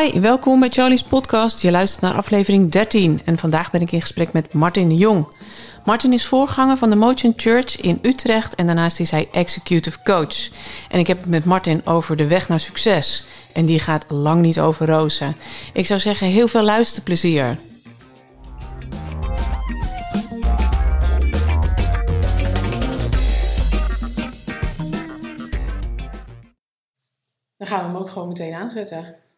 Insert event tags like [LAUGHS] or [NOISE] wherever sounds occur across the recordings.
Hi, welkom bij Charlie's podcast. Je luistert naar aflevering 13 en vandaag ben ik in gesprek met Martin de Jong. Martin is voorganger van de Motion Church in Utrecht en daarnaast is hij executive coach. En ik heb het met Martin over de weg naar succes. En die gaat lang niet over rozen. Ik zou zeggen, heel veel luisterplezier. Dan gaan we hem ook gewoon meteen aanzetten.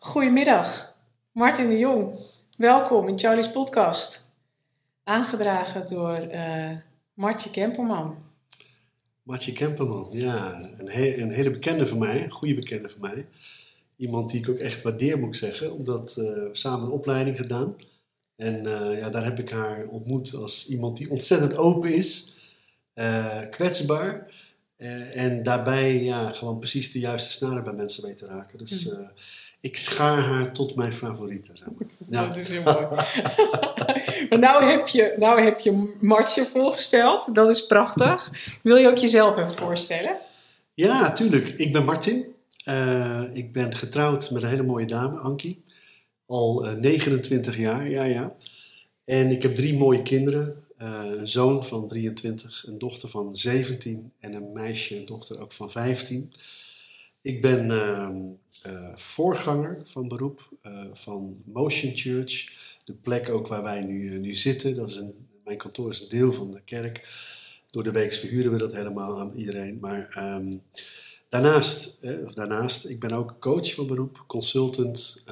Goedemiddag, Martin de Jong. Welkom in Charlie's podcast. Aangedragen door uh, Martje Kemperman. Martje Kemperman, ja, een, een, hele bekende van mij, een goede bekende van mij. Iemand die ik ook echt waardeer, moet ik zeggen, omdat uh, we samen een opleiding gedaan. En uh, ja, daar heb ik haar ontmoet als iemand die ontzettend open is, kwetsbaar. en daarbij ja, gewoon precies de juiste snaren bij mensen weet te raken. Dus mhm ik schaar haar tot mijn favoriete. Zeg maar. [LAUGHS] ja. Dat is heel mooi. [LAUGHS] maar nou heb, je, nou heb je Martje voorgesteld. Dat is prachtig. Wil je ook jezelf even voorstellen? Ja, tuurlijk. Ik ben Martin. Uh, ik ben getrouwd met een hele mooie dame, Ankie. Al uh, eh, 29 jaar, ja, ja. En ik heb drie mooie kinderen. Uh, een zoon van 23, een dochter van 17 en een meisje, een dochter ook van 15. Ik ben ehm, uh, voorganger van beroep uh, van Motion Church. De plek ook waar wij nu, uh, nu zitten. Dat is een, mijn kantoor is een deel van de kerk. Door de week verhuren we dat helemaal aan iedereen. Maar um, daarnaast, of daarnaast, ik ben ook coach van beroep, consultant,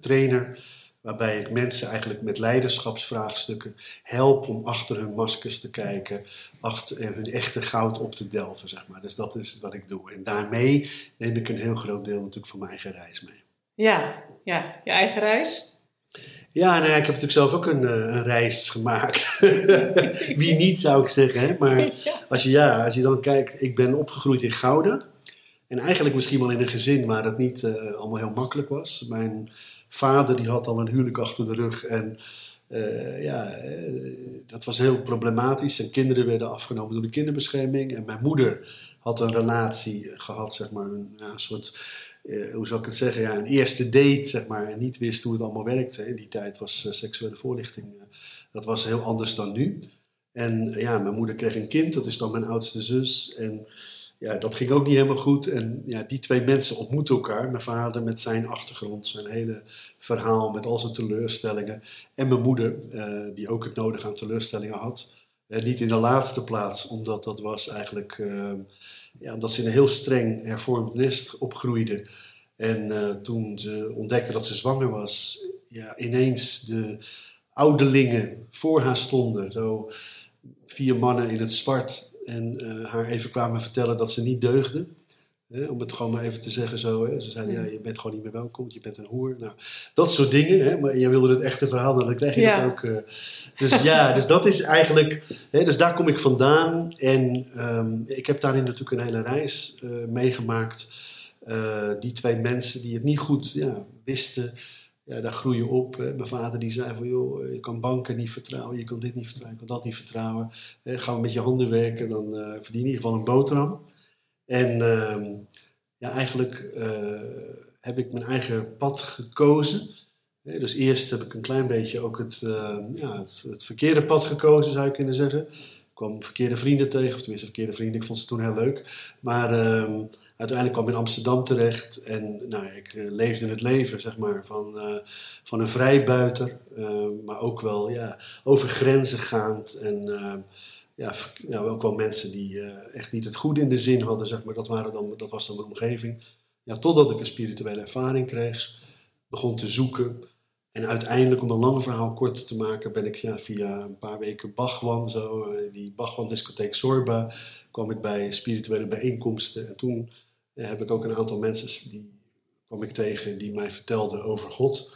trainer waarbij ik mensen eigenlijk met leiderschapsvraagstukken help om achter hun maskers te kijken, achter hun echte goud op te delven, zeg maar. Dus dat is wat ik doe. En daarmee neem ik een heel groot deel natuurlijk van mijn eigen reis mee. Ja, ja. je eigen reis? Ja, nou ja, ik heb natuurlijk zelf ook een, eh, een reis gemaakt. [LAUGHS] Wie niet, zou ik zeggen. Hè? Maar [LAUGHS] als je, ja, als je dan kijkt, ik ben opgegroeid in Gouden. En eigenlijk misschien wel in een gezin waar het niet uh, allemaal heel makkelijk was. Mijn vader die had al een huwelijk achter de rug en uh, ja, eh, dat was heel problematisch. Zijn kinderen werden afgenomen door de kinderbescherming. En mijn moeder had een relatie gehad, zeg maar, een, een soort, uh, hoe zou ik het zeggen, ja, een eerste date, zeg maar. En niet wist hoe het allemaal werkte. In die tijd was seksuele voorlichting, dat was heel anders dan nu. En ja, mijn moeder kreeg een kind, dat is dan mijn oudste zus. En ja, dat ging ook niet helemaal goed. En ja, die twee mensen ontmoeten elkaar. Mijn vader met zijn achtergrond, zijn hele verhaal met al zijn teleurstellingen. En mijn moeder, eh, die ook het nodige aan teleurstellingen had. Uh, niet in de laatste plaats, omdat dat was eigenlijk... Uh, ja, omdat ze in een heel streng hervormd nest opgroeide. En uh, toen ze ontdekte dat ze zwanger was, ja, ineens de ouderlingen voor haar stonden. Zo vier mannen in het zwart en uh, haar even kwamen vertellen dat ze niet deugde. Hè, om het gewoon maar even te zeggen zo. Hè. Ze zeiden, ja, je bent gewoon niet meer welkom, je bent een hoer. Nou, dat soort dingen. Hè. Maar je wilde het echte verhaal, dan krijg je ja. dat ook. Uh, dus ja, [LAUGHS] dus dat is eigenlijk... Hè, dus daar kom ik vandaan. En um, ik heb daarin natuurlijk een hele reis uh, meegemaakt. die twee mensen die het niet goed ja, wisten ja, daar groei je op. Mijn vader die zei van, joh, je kan banken niet vertrouwen, je kan dit niet vertrouwen, je kan dat niet vertrouwen. Hè, ga met je handen werken, dan uh, verdien je in ieder geval een boterham. En uh, ja, eigenlijk heb ik mijn eigen pad gekozen. Dus eerst heb ik een klein beetje ook het, uh, ja, het, het, verkeerde pad gekozen, zou je kunnen zeggen. Ik kwam verkeerde vrienden tegen, of tenminste verkeerde vrienden, ik vond ze toen heel leuk. Maar ehm, uiteindelijk kwam ik in Amsterdam terecht en nou, ik uh, leefde het leven, zeg maar, van, uh, van een vrijbuiter, uh, maar ook wel ja, over grenzen gaand. En ja, ja, ook wel mensen die echt niet het goede in de zin hadden, zeg maar. Dat, waren dan, dat was dan mijn omgeving. Ja, totdat ik een spirituele ervaring kreeg, begon te zoeken. En uiteindelijk, om een lang verhaal kort te maken, ben ik ja, via een paar weken Bachwan, zo, die Bachwan-discotheek Sorba, kwam ik bij spirituele bijeenkomsten. En toen heb ik ook een aantal mensen die kwam ik tegen die mij vertelden over God,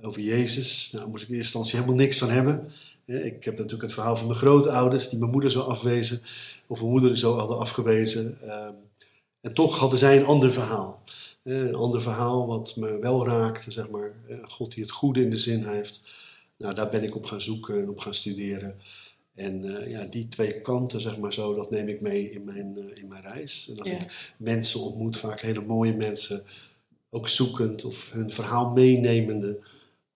over Jezus. Nou, moest ik in eerste instantie helemaal niks van hebben. Ik heb natuurlijk het verhaal van mijn grootouders, die mijn moeder zo afwezen, of mijn moeder zo hadden afgewezen. Ehm, en toch hadden zij een ander verhaal. Een ander verhaal wat me wel raakte, zeg maar. God die het goede in de zin heeft. Nou, daar ben ik op gaan zoeken en op gaan studeren. En uh, ja, die twee kanten, zeg maar zo, dat neem ik mee in mijn, uh, in mijn reis. En als ja. ik mensen ontmoet, vaak hele mooie mensen, ook zoekend of hun verhaal meenemende,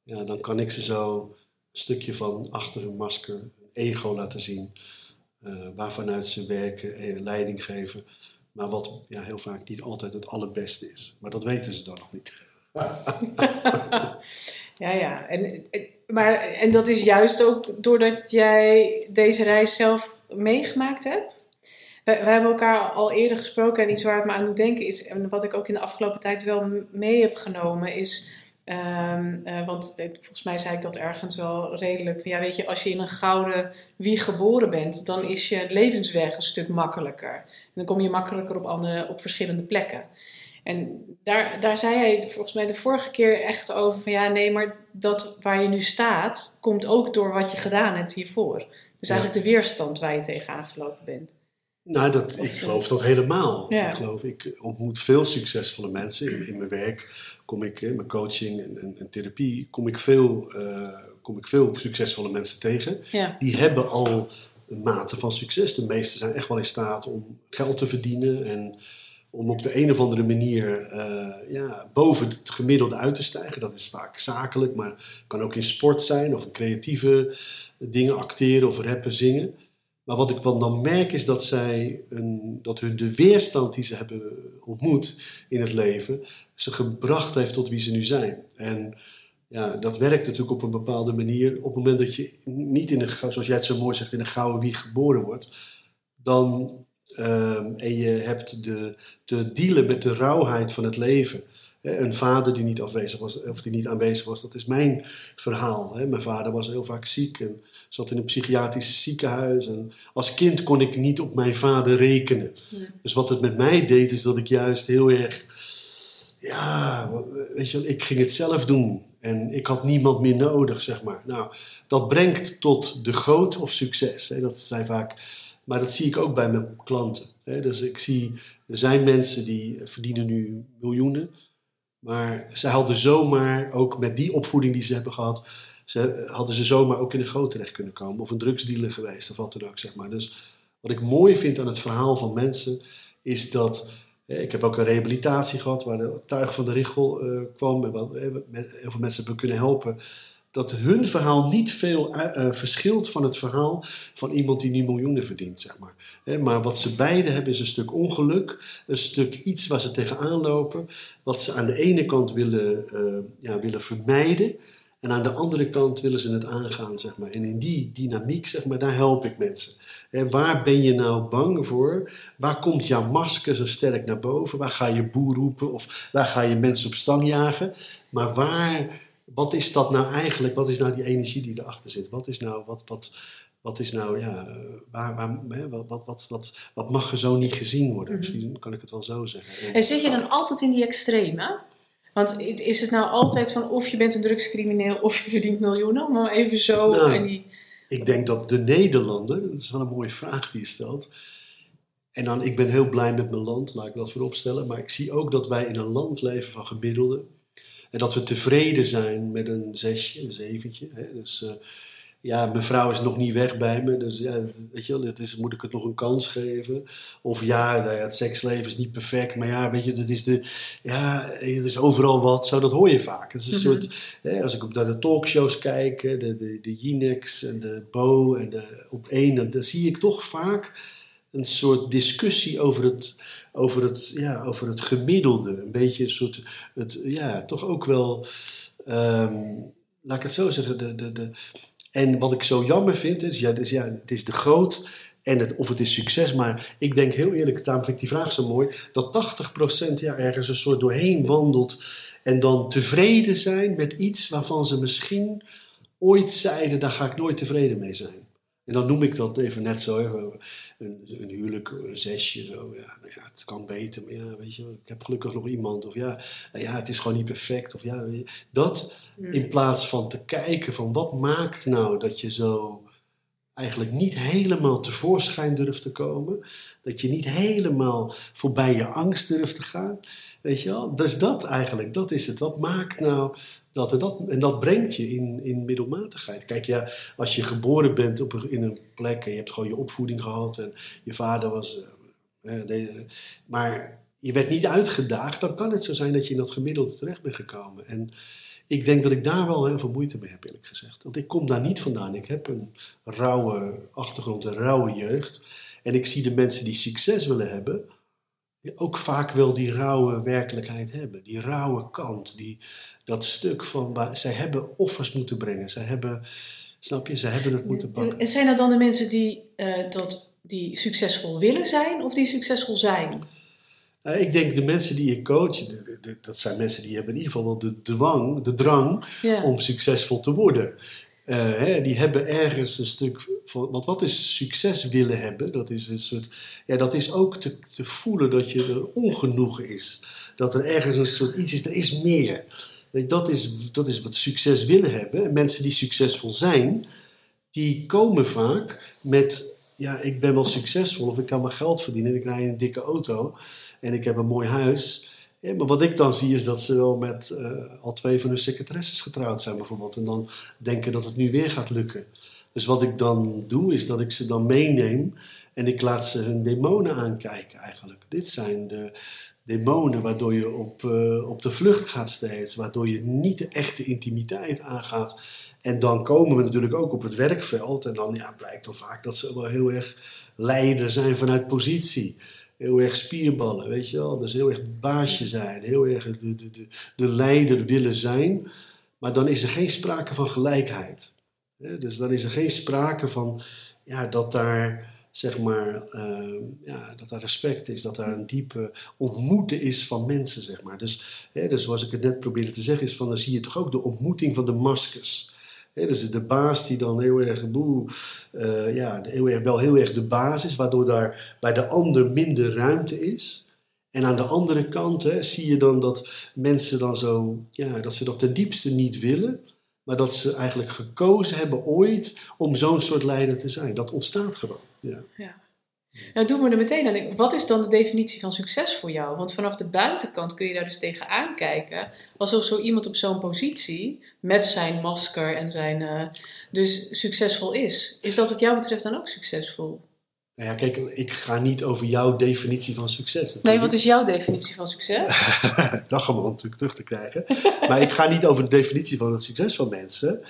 ja, dan kan ik ze zo een stukje van achter hun masker, een ego laten zien, uh, waarvanuit ze werken, en leiding geven. Maar wat ja, heel vaak niet altijd het allerbeste is. Maar dat weten ze dan nog niet. [LAUGHS] ja, ja. En, maar, en dat is juist ook doordat jij deze reis zelf meegemaakt hebt? We, hebben elkaar al eerder gesproken en iets waar het me aan moet denken is, en wat ik ook in de afgelopen tijd wel mee heb genomen, is. Um, uh, want volgens mij zei ik dat ergens wel redelijk. Ja, weet je, als je in een gouden wieg geboren bent, dan is je levensweg een stuk makkelijker. En dan kom je makkelijker op, andere, op verschillende plekken. En daar, daar zei hij volgens mij de vorige keer echt over van ja, nee, maar dat waar je nu staat, komt ook door wat je gedaan hebt hiervoor. Dus eigenlijk de weerstand waar je tegenaan gelopen bent. Nou, dat, ik geloof dat helemaal. Ik geloof, ik ontmoet veel succesvolle mensen in, in mijn werk. Kom ik in mijn coaching en, en, en, therapie, kom ik, veel, uh, kom ik veel succesvolle mensen tegen. Ja. Die hebben al mate van succes. De meesten zijn echt wel in staat om geld te verdienen en om op de een of andere manier uh, ja, boven het gemiddelde uit te stijgen. Dat is vaak zakelijk, maar kan ook in sport zijn of creatieve dingen acteren of rappen, zingen. Maar wat ik dan merk is dat, zij een, dat hun de weerstand die ze hebben ontmoet in het leven, ze gebracht heeft tot wie ze nu zijn. En ja, dat werkt natuurlijk op een bepaalde manier. Op het moment dat je niet in een, zoals jij het zo mooi zegt, in een gouden wieg geboren wordt, dan, um, en je hebt de, te dealen met de rauwheid van het leven. Een vader die niet afwezig was, of die niet aanwezig was, dat is mijn verhaal. Mijn vader was heel vaak ziek en zat in een psychiatrisch ziekenhuis. En als kind kon ik niet op mijn vader rekenen. Dus wat het met mij deed, is dat ik juist heel erg. Ja, weet je, ik ging het zelf doen. En ik had niemand meer nodig, zeg maar. Nou, dat brengt tot de groot of succes. Hè? Dat zijn vaak. Maar dat zie ik ook bij mijn klanten. Hè? Dus ik zie, er zijn mensen die verdienen nu miljoenen. Maar zij hadden zomaar, ook met die opvoeding die ze hebben gehad, ze, hadden ze zomaar ook in een groot terecht kunnen komen. Of een drugsdealer geweest, of wat dan ook, zeg maar. Dus wat ik mooi vind aan het verhaal van mensen, is dat... Ik heb ook een rehabilitatie gehad waar de tuig van de richel uh, kwam. En wat, heel veel mensen hebben kunnen helpen. Dat hun verhaal niet veel verschilt van het verhaal van iemand die nu miljoenen verdient, zeg maar. maar wat ze beiden hebben is een stuk ongeluk. Een stuk iets waar ze tegenaan lopen. Wat ze aan de ene kant willen, ja, willen vermijden. En aan de andere kant willen ze het aangaan, zeg maar. En in die dynamiek, zeg maar, daar help ik mensen. waar ben je nou bang voor? Waar komt jouw masker zo sterk naar boven? Waar ga je boer roepen? Of waar ga je mensen op stang jagen? Maar waar, wat is dat nou eigenlijk? Wat is nou die energie die erachter zit? Wat is nou, wat, wat, wat is nou, ja, waar, waar, wat, wat, wat, wat, wat mag er zo niet gezien worden? Mhm. Misschien kan ik het wel zo zeggen. En zit je dan altijd in die extreme? Want is het nou altijd van of je bent een drugscrimineel of je verdient miljoenen? Om even zo. Nou, die... Ik denk dat de Nederlander, dat is wel een mooie vraag die je stelt. En dan, ik ben heel blij met mijn land, laat ik dat voorop stellen. Maar ik zie ook dat wij in een land leven van gemiddelde. En dat we tevreden zijn met een zesje, een zeventje. Hè? Dus uh, ja, mijn vrouw is nog niet weg bij me. Dus ja, weet je wel, het is, moet ik het nog een kans geven? Of ja, nou het seksleven is niet perfect. Maar ja, weet je, dat is, de, ja, het is overal wat. Zo, dat hoor je vaak. Het is een mhm. soort, hè, als ik op naar de talkshows kijk, de, de, de Jinex en de Bo en de Op één, dan zie ik toch vaak een soort discussie over het, over het, ja, over het gemiddelde. Een beetje een soort, het, ja, toch ook wel, um, laat ik het zo zeggen, de, de, de en wat ik zo jammer vind, is, ja, dus ja het is de groot en het, of het is succes. Maar ik denk heel eerlijk, daarom vind ik die vraag zo mooi, dat 80% ja, ergens een soort doorheen wandelt en dan tevreden zijn met iets waarvan ze misschien ooit zeiden, daar ga ik nooit tevreden mee zijn. En dan noem ik dat even net zo, een, een huwelijk, een zesje, zo. Ja, nou ja, het kan beter, maar ja, weet je, ik heb gelukkig nog iemand. Of ja, nou ja het is gewoon niet perfect. Of ja, dat in plaats van te kijken van wat maakt nou dat je zo eigenlijk niet helemaal tevoorschijn durft te komen. Dat je niet helemaal voorbij je angst durft te gaan. Weet je wel? Dus dat eigenlijk, dat is het. Wat maakt nou dat en dat? En dat brengt je in, in middelmatigheid. Kijk, ja, als je geboren bent op in een plek en je hebt gewoon je opvoeding gehad en je vader was. Uh, de, maar je werd niet uitgedaagd, dan kan het zo zijn dat je in dat gemiddelde terecht bent gekomen. En ik denk dat ik daar wel heel veel moeite mee heb, eerlijk gezegd. Want ik kom daar niet vandaan. Ik heb een rauwe achtergrond, een rauwe jeugd. En ik zie de mensen die succes willen hebben, ook vaak wel die rauwe werkelijkheid hebben. Die rauwe kant, die, dat stuk van waar zij hebben offers moeten brengen. Zij hebben, snap je, zij hebben het moeten pakken. En zijn dat dan de mensen die, uh, dat, die succesvol willen zijn of die succesvol zijn? Uh, ik denk de mensen die ik coach, de, de, dat zijn mensen die hebben in ieder geval wel de dwang, de drang ja. om succesvol te worden. Uh, hè, die hebben ergens een stuk van. Want wat is succes willen hebben? Dat is, een soort, ja, dat is ook te, te voelen dat je er ongenoegen is. Dat er ergens een soort iets is, er is meer. Dat is, dat is wat succes willen hebben. En mensen die succesvol zijn, die komen vaak met: ja, ik ben wel succesvol of ik kan mijn geld verdienen en ik rij in een dikke auto en ik heb een mooi huis. Maar wat ik dan zie is dat ze wel met uh, al twee van hun secretaresses getrouwd zijn bijvoorbeeld. En dan denken dat het nu weer gaat lukken. Dus wat ik dan doe is dat ik ze dan meeneem en ik laat ze hun demonen aankijken eigenlijk. Dit zijn de demonen waardoor je op, uh, op de vlucht gaat steeds. Waardoor je niet de echte intimiteit aangaat. En dan komen we natuurlijk ook op het werkveld. En dan ja, blijkt dan vaak dat ze wel heel erg leider zijn vanuit positie heel erg spierballen, weet je wel. Dus heel erg baasje zijn, heel erg de, de, de, de leider willen zijn. Maar dan is er geen sprake van gelijkheid. Dus dan is er geen sprake van ja, dat daar zeg maar, uh, ja, dat daar respect is, dat daar een diepe ontmoeten is van mensen, zeg maar. Dus, hè, dus zoals ik het net probeerde te zeggen, is van, dan zie je toch ook de ontmoeting van de maskers. He, dus de baas die dan heel erg, boe, uh, ja, heel erg, wel heel erg de baas is, waardoor daar bij de ander minder ruimte is. En aan de andere kant zie je dan dat mensen dan zo, ja, dat ze dat ten diepste niet willen, maar dat ze eigenlijk gekozen hebben ooit om zo'n soort leider te zijn. Dat ontstaat gewoon. Ja. ja. Nou, doen we er meteen aan. Wat is dan de definitie van succes voor jou? Want vanaf de buitenkant kun je daar dus tegenaan kijken. Alsof zo iemand op zo'n positie, met zijn masker en zijn. Uh, dus succesvol is. Is dat wat jou betreft dan ook succesvol? Nou ja, kijk, ik ga niet over jouw definitie van succes. Natuurlijk. Nee, wat is jouw definitie van succes? dat gaan we natuurlijk terug te krijgen. [LAUGHS] maar ik ga niet over de definitie van het succes van mensen.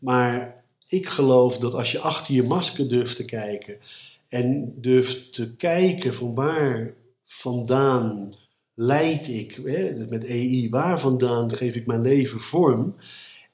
Maar ik geloof dat als je achter je masker durft te kijken en durft te kijken van waar vandaan leid ik, hè, met EI, waar vandaan geef ik mijn leven vorm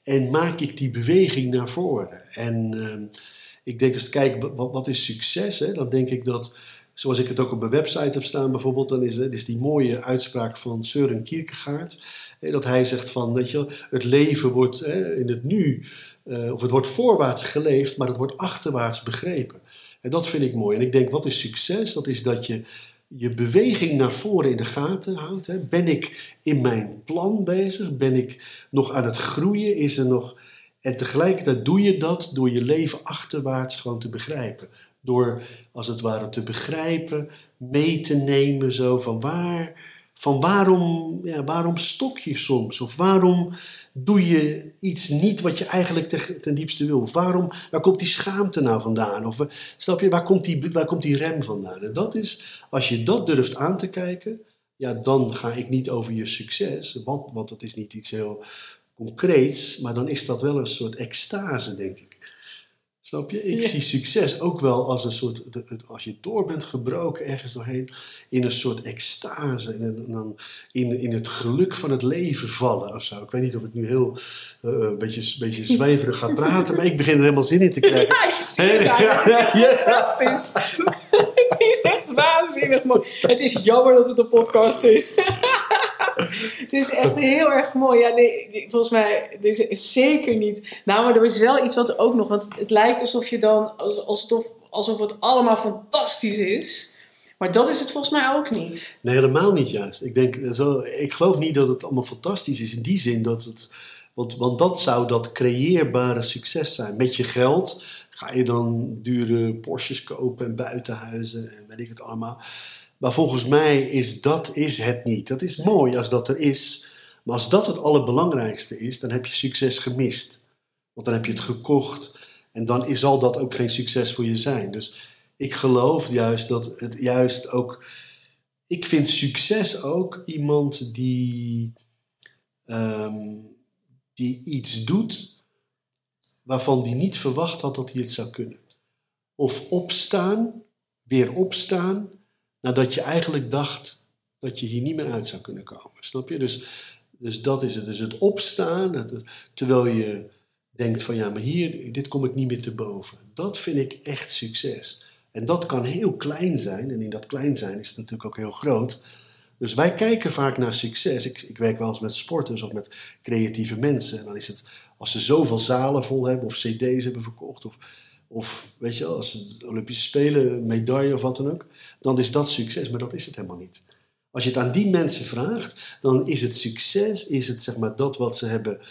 en maak ik die beweging naar voren. En uh, ik denk eens, kijk, wat, wat is succes? Hè? Dan denk ik dat, zoals ik het ook op mijn website heb staan bijvoorbeeld, dan is, is die mooie uitspraak van Søren Kierkegaard. Hè, dat hij zegt van, weet je het leven wordt in het nu, uh, of het wordt voorwaarts geleefd, maar het wordt achterwaarts begrepen. En dat vind ik mooi. En ik denk, wat is succes? Dat is dat je je beweging naar voren in de gaten houdt. Hè? Ben ik in mijn plan bezig? Ben ik nog aan het groeien? Is er nog... En tegelijkertijd doe je dat door je leven achterwaarts gewoon te begrijpen. Door als het ware te begrijpen, mee te nemen zo van waar van waarom, ja, waarom stok je soms? Of waarom doe je iets niet wat je eigenlijk ten, ten diepste wil? Of waarom, waar komt die schaamte nou vandaan? Of snap je, waar komt, die, waar komt die rem vandaan? En dat is, als je dat durft aan te kijken, ja, dan ga ik niet over je succes, want, want dat is niet iets heel concreets, maar dan is dat wel een soort extase, denk ik. Snap je? Ik zie succes ook wel als een soort, als je door bent gebroken ergens doorheen, in een soort extase, in, dan in, in het geluk van het leven vallen of zo. Ik weet niet of ik nu heel uh, een beetje, beetje zweverig ga praten, maar ik begin er helemaal zin in te krijgen. [LAUGHS] Ja, ik zie het ja, ja, fantastisch. [LAUGHS] [LAUGHS] het is echt waanzinnig mooi. Het is jammer dat het een podcast is. Het is echt heel erg mooi. Ja, nee, volgens mij is zeker niet. Nou, maar er is wel iets wat ook nog. Want het lijkt alsof je dan alsof, alsof het allemaal fantastisch is. Maar dat is het volgens mij ook niet. Nee, helemaal niet juist. Ik, denk, zo, ik geloof niet dat het allemaal fantastisch is in die zin dat het. Want, want dat zou dat creëerbare succes zijn. Met je geld ga je dan dure Porsches kopen en buitenhuizen en weet ik het allemaal. Maar volgens mij is dat is het niet. Dat is mooi als dat er is. Maar als dat het allerbelangrijkste is, dan heb je succes gemist. Want dan heb je het gekocht en dan zal dat ook geen succes voor je zijn. Dus ik geloof juist dat het juist ook ik vind succes ook iemand die, ehm, die iets doet waarvan die niet verwacht had dat hij het zou kunnen. Of opstaan, weer opstaan, nadat je eigenlijk dacht dat je hier niet meer uit zou kunnen komen. Snap je? Dus, dus dat is het. Dus het opstaan, terwijl je denkt van ja, maar hier, dit kom ik niet meer te boven. Dat vind ik echt succes. En dat kan heel klein zijn. En in dat klein zijn is het natuurlijk ook heel groot. Dus wij kijken vaak naar succes. Ik, ik werk wel eens met sporters of met creatieve mensen. En dan is het, als ze zoveel zalen vol hebben of cd's hebben verkocht... of, of weet je, als ze Olympische Spelen, medaille of wat dan ook... dan is dat succes, maar dat is het helemaal niet. Als je het aan die mensen vraagt, dan is het succes, is het zeg maar dat wat ze hebben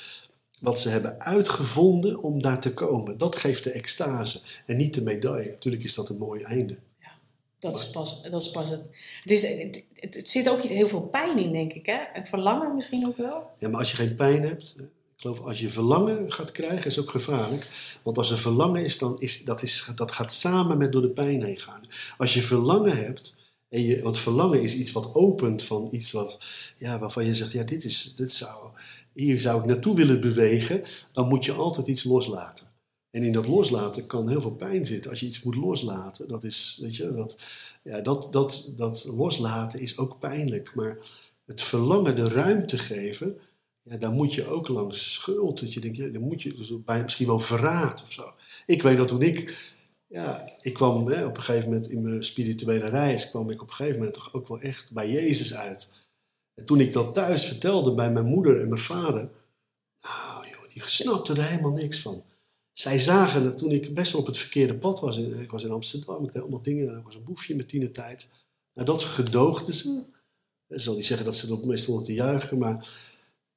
wat ze hebben uitgevonden om daar te komen. Dat geeft de extase en niet de medaille. Natuurlijk is dat een mooi einde. Ja, dat is pas, dat is pas het. Het, is, het, het, zit ook heel veel pijn in, denk ik. Hè? Het verlangen misschien ook wel. Ja, maar als je geen pijn hebt. Ik geloof, als je verlangen gaat krijgen, is ook gevaarlijk. Want als er verlangen is, dan is dat, is dat gaat samen met door de pijn heen gaan. Als je verlangen hebt, en je, want verlangen is iets wat opent van iets wat, ja, waarvan je zegt, ja, dit, is, dit zou hier zou ik naartoe willen bewegen, dan moet je altijd iets loslaten. En in dat loslaten kan heel veel pijn zitten. Als je iets moet loslaten, dat is, weet je, dat, ja, dat, dat, dat loslaten is ook pijnlijk. Maar het verlangen de ruimte geven, ja, daar moet je ook langs schuld. Dat je denkt, ja, dan moet je dus bij, misschien wel verraad of zo. Ik weet dat toen ik, ja, ik kwam hè, op een gegeven moment in mijn spirituele reis, kwam ik op een gegeven moment toch ook wel echt bij Jezus uit. En toen ik dat thuis vertelde bij mijn moeder en mijn vader, nou joh, die snapten er helemaal niks van. Zij zagen het toen ik best wel op het verkeerde pad was. Ik was in Amsterdam, ik deed allemaal dingen. Ik was een boefje met tienertijd. Nou, dat gedoogden ze. Ik zal niet zeggen dat ze er meestal te juichen, maar...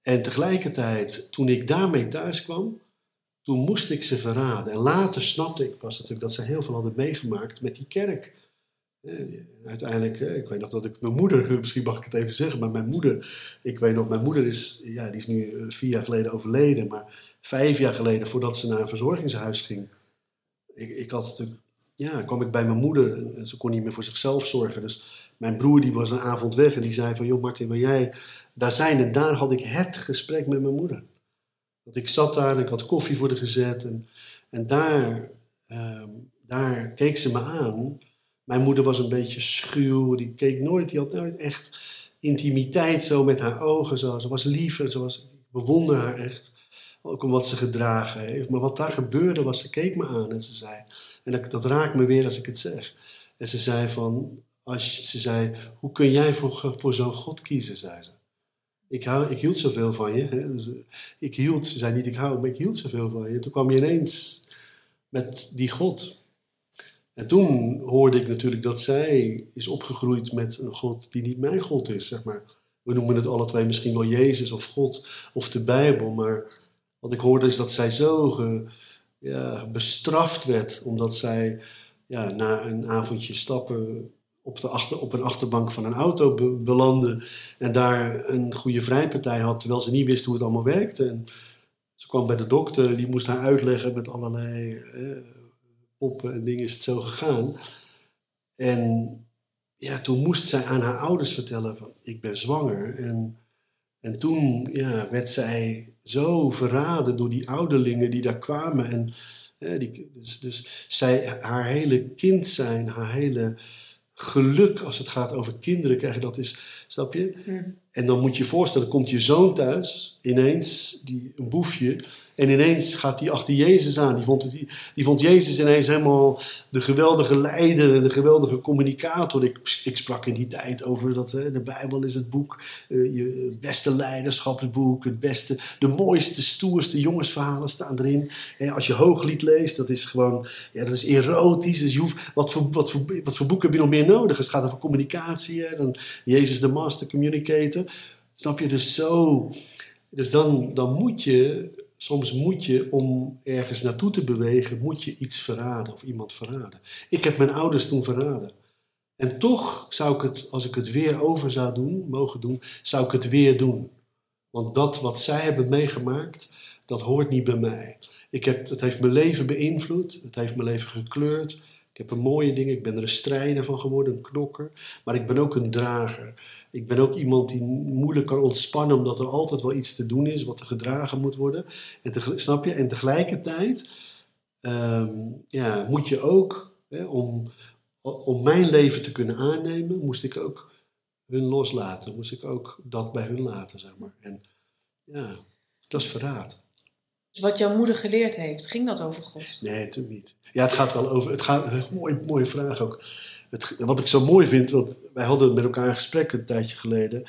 En tegelijkertijd, toen ik daarmee thuis kwam, toen moest ik ze verraden. En later snapte ik pas natuurlijk dat ze heel veel hadden meegemaakt met die kerk. Eh, uiteindelijk, eh, ik weet nog dat ik mijn moeder, [LAUGHS] misschien mag ik het even zeggen, maar mijn moeder, ik weet nog, mijn moeder is, ja, die is nu eh, vier jaar geleden overleden, maar vijf jaar geleden, voordat ze naar een verzorgingshuis ging, ik, ik had natuurlijk, ja, kwam ik bij mijn moeder en, ze kon niet meer voor zichzelf zorgen. Dus mijn broer die was een avond weg en die zei van, joh Martin, wil jij daar zijn? En daar had ik het gesprek met mijn moeder. Dat ik zat daar en ik had koffie voor haar gezet en, en daar, ehm, daar keek ze me aan mijn moeder was een beetje schuw, die keek nooit, die had nooit echt intimiteit zo met haar ogen. Zo. Ze was lief en ze was, ik bewonder haar echt. Ook om wat ze gedragen heeft. Maar wat daar gebeurde was, ze keek me aan en ze zei, en dat, dat raakt me weer als ik het zeg. En ze zei van, als, ze zei, hoe kun jij voor, voor zo'n God kiezen, zei ze. Ik, hou, ik hield zoveel van je. Dus, ik hield, ze zei niet ik hou, maar ik hield zoveel van je. En toen kwam je ineens met die God. En toen hoorde ik natuurlijk dat zij is opgegroeid met een God die niet mijn God is, zeg maar. We noemen het alle twee misschien wel Jezus of God of de Bijbel, maar wat ik hoorde is dat zij zo ja, bestraft werd omdat zij ja, na een avondje stappen op, de achter, op een achterbank van een auto belandde en daar een goede vrijpartij had, terwijl ze niet wist hoe het allemaal werkte. En ze kwam bij de dokter, die moest haar uitleggen met allerlei poppen en dingen is het zo gegaan. En ja, toen moest zij aan haar ouders vertellen van ik ben zwanger. En, en toen ja, werd zij zo verraden door die ouderlingen die daar kwamen. En, die, dus, dus zij, haar hele kind zijn, haar hele geluk als het gaat over kinderen krijgen, dat is, snap je? En dan moet je je voorstellen, komt je zoon thuis, ineens, die, een boefje, en ineens gaat hij achter Jezus aan. Die vond, die, die vond Jezus ineens helemaal de geweldige leider en de geweldige communicator. Ik, ik sprak in die tijd over dat hè, de Bijbel is het boek, uh, je, beste leiderschapsboek, het beste, de mooiste, stoerste jongensverhalen staan erin. als je Hooglied leest, dat is gewoon, ja, dat is erotisch. Dus je wat, voor, wat, voor, wat voor boeken heb je nog meer nodig? Het gaat over communicatie, hè? dan Jezus de master communicator. Snap je? Dus zo... Dus dan, dan moet je Soms moet je, om ergens naartoe te bewegen, moet je iets verraden of iemand verraden. Ik heb mijn ouders toen verraden. En toch zou ik het, als ik het weer over zou doen, mogen doen, zou ik het weer doen. Want dat wat zij hebben meegemaakt, dat hoort niet bij mij. Ik heb, het heeft mijn leven beïnvloed, het heeft mijn leven gekleurd. Ik heb een mooie dingen. Ik ben er een strijder van geworden, een knokker. Maar ik ben ook een drager. Ik ben ook iemand die moeilijk kan ontspannen, omdat er altijd wel iets te doen is wat er gedragen moet worden. En te, snap je? En tegelijkertijd ehm, ja, moet je ook, hè, om, om mijn leven te kunnen aannemen, moest ik ook hun loslaten. Moest ik ook dat bij hun laten, zeg maar. En ja, dat is verraad. Dus wat jouw moeder geleerd heeft, ging dat over God? Nee, natuurlijk niet. Ja, het gaat wel over. Het gaat, een mooie, mooie vraag ook. Het, wat ik zo mooi vind, want wij hadden met elkaar een gesprek een tijdje geleden.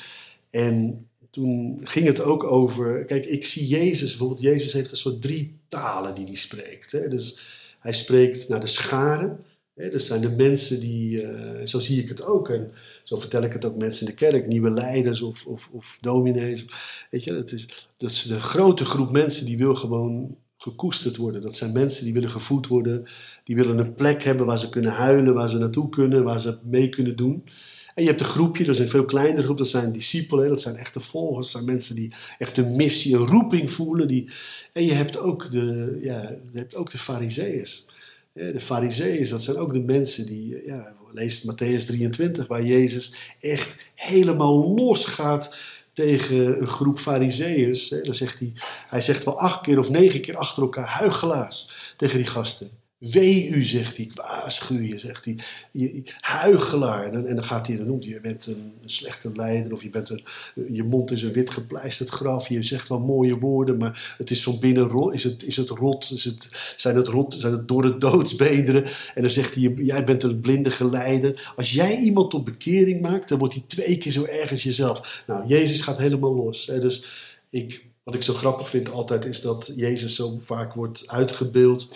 En toen ging het ook over. Kijk, ik zie Jezus, bijvoorbeeld, Jezus heeft een soort drie talen die hij spreekt. Hè? Dus hij spreekt naar de scharen. Hè? Dat zijn de mensen die. Uh, zo zie ik het ook. En zo vertel ik het ook mensen in de kerk, nieuwe leiders of, of, of dominees. Weet je, dat is, dat is de grote groep mensen die wil gewoon gekoesterd worden. Dat zijn mensen die willen gevoed worden, die willen een plek hebben waar ze kunnen huilen, waar ze naartoe kunnen, waar ze mee kunnen doen. En je hebt een groepje, dat is een veel kleinere groep, dat zijn discipelen, dat zijn echte volgers, dat zijn mensen die echt een missie, een roeping voelen. Die, en je hebt ook de, ja, je hebt ook de fariseeërs. De fariseeërs, dat zijn ook de mensen die, ja, leest Matthäus 23, waar Jezus echt helemaal los gaat tegen een groep fariseeërs. Dan zegt hij, hij zegt wel acht keer of negen keer achter elkaar huigelaars tegen die gasten. Wee u, zegt hij, waarschuw je, zegt hij. Je, huigelaar. En, en, dan gaat hij, dan noemt je bent een, slechte leider of je, bent een, je mond is een wit gepleisterd graf. Je zegt wel mooie woorden, maar het is van binnen. Is het, is het rot? Is het, zijn, het rot zijn het door de doodsbeenderen? En dan zegt hij, jij bent een blinde geleider. Als jij iemand tot bekering maakt, dan wordt hij twee keer zo erg als jezelf. Nou, Jezus gaat helemaal los. Hè? Dus ik, wat ik zo grappig vind altijd, is dat Jezus zo vaak wordt uitgebeeld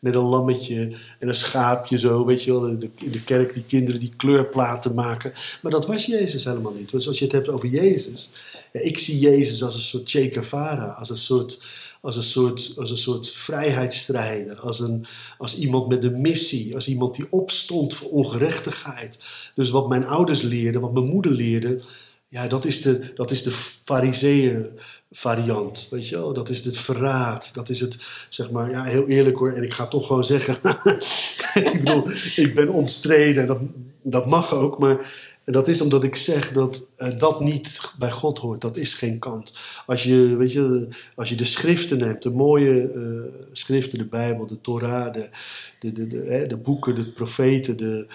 met een lammetje en een schaapje zo, weet je wel. In de, kerk die kinderen die kleurplaten maken. Maar dat was Jezus helemaal niet. Dus als je het hebt over Jezus, ik zie Jezus als een soort Che Guevara, als een soort, als een soort, als een soort vrijheidsstrijder, als, een, als iemand met een missie, als iemand die opstond voor ongerechtigheid. Dus wat mijn ouders leerden, wat mijn moeder leerde, ja, dat is de, dat is de fariseer variant, weet je wel. Dat is het verraad, dat is het, zeg maar, ja, heel eerlijk hoor. En ik ga toch gewoon zeggen, [LAUGHS] ik bedoel, ik ben omstreden, dat, dat mag ook, maar dat is omdat ik zeg dat uh, dat niet bij God hoort. Dat is geen kant. Als je, weet je, als je de schriften neemt, de mooie uh, schriften, de Bijbel, de Torah, de, de, de, de, hè, de boeken, de profeten, de,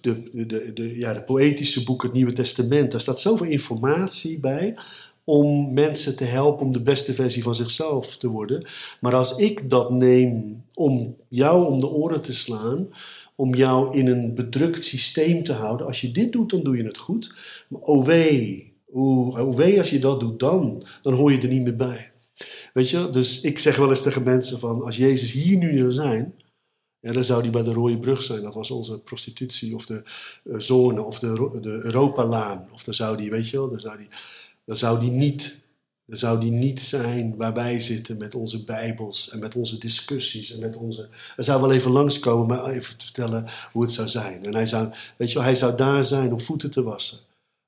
de, de, de, ja, de poëtische boeken, het Nieuwe Testament. Daar staat zoveel informatie bij om mensen te helpen om de beste versie van zichzelf te worden. Maar als ik dat neem om jou om de oren te slaan, om jou in een bedrukt systeem te houden, als je dit doet, dan doe je het goed. Maar oh wee, oh als je dat doet, dan, dan hoor je er niet meer bij. Weet je, dus ik zeg wel eens tegen mensen van, als Jezus hier nu zou zijn, ja, dan zou die bij de Rode Brug zijn. Dat was onze prostitutie of de uh, zone of de, de Europalaan. Of dan zou die, weet je wel, dan zou die dan zou die niet, dan zou die niet zijn waar wij zitten met onze Bijbels en met onze discussies en met onze. Hij zou wel even langskomen, maar even te vertellen hoe het zou zijn. En hij zou, weet je hij zou daar zijn om voeten te wassen.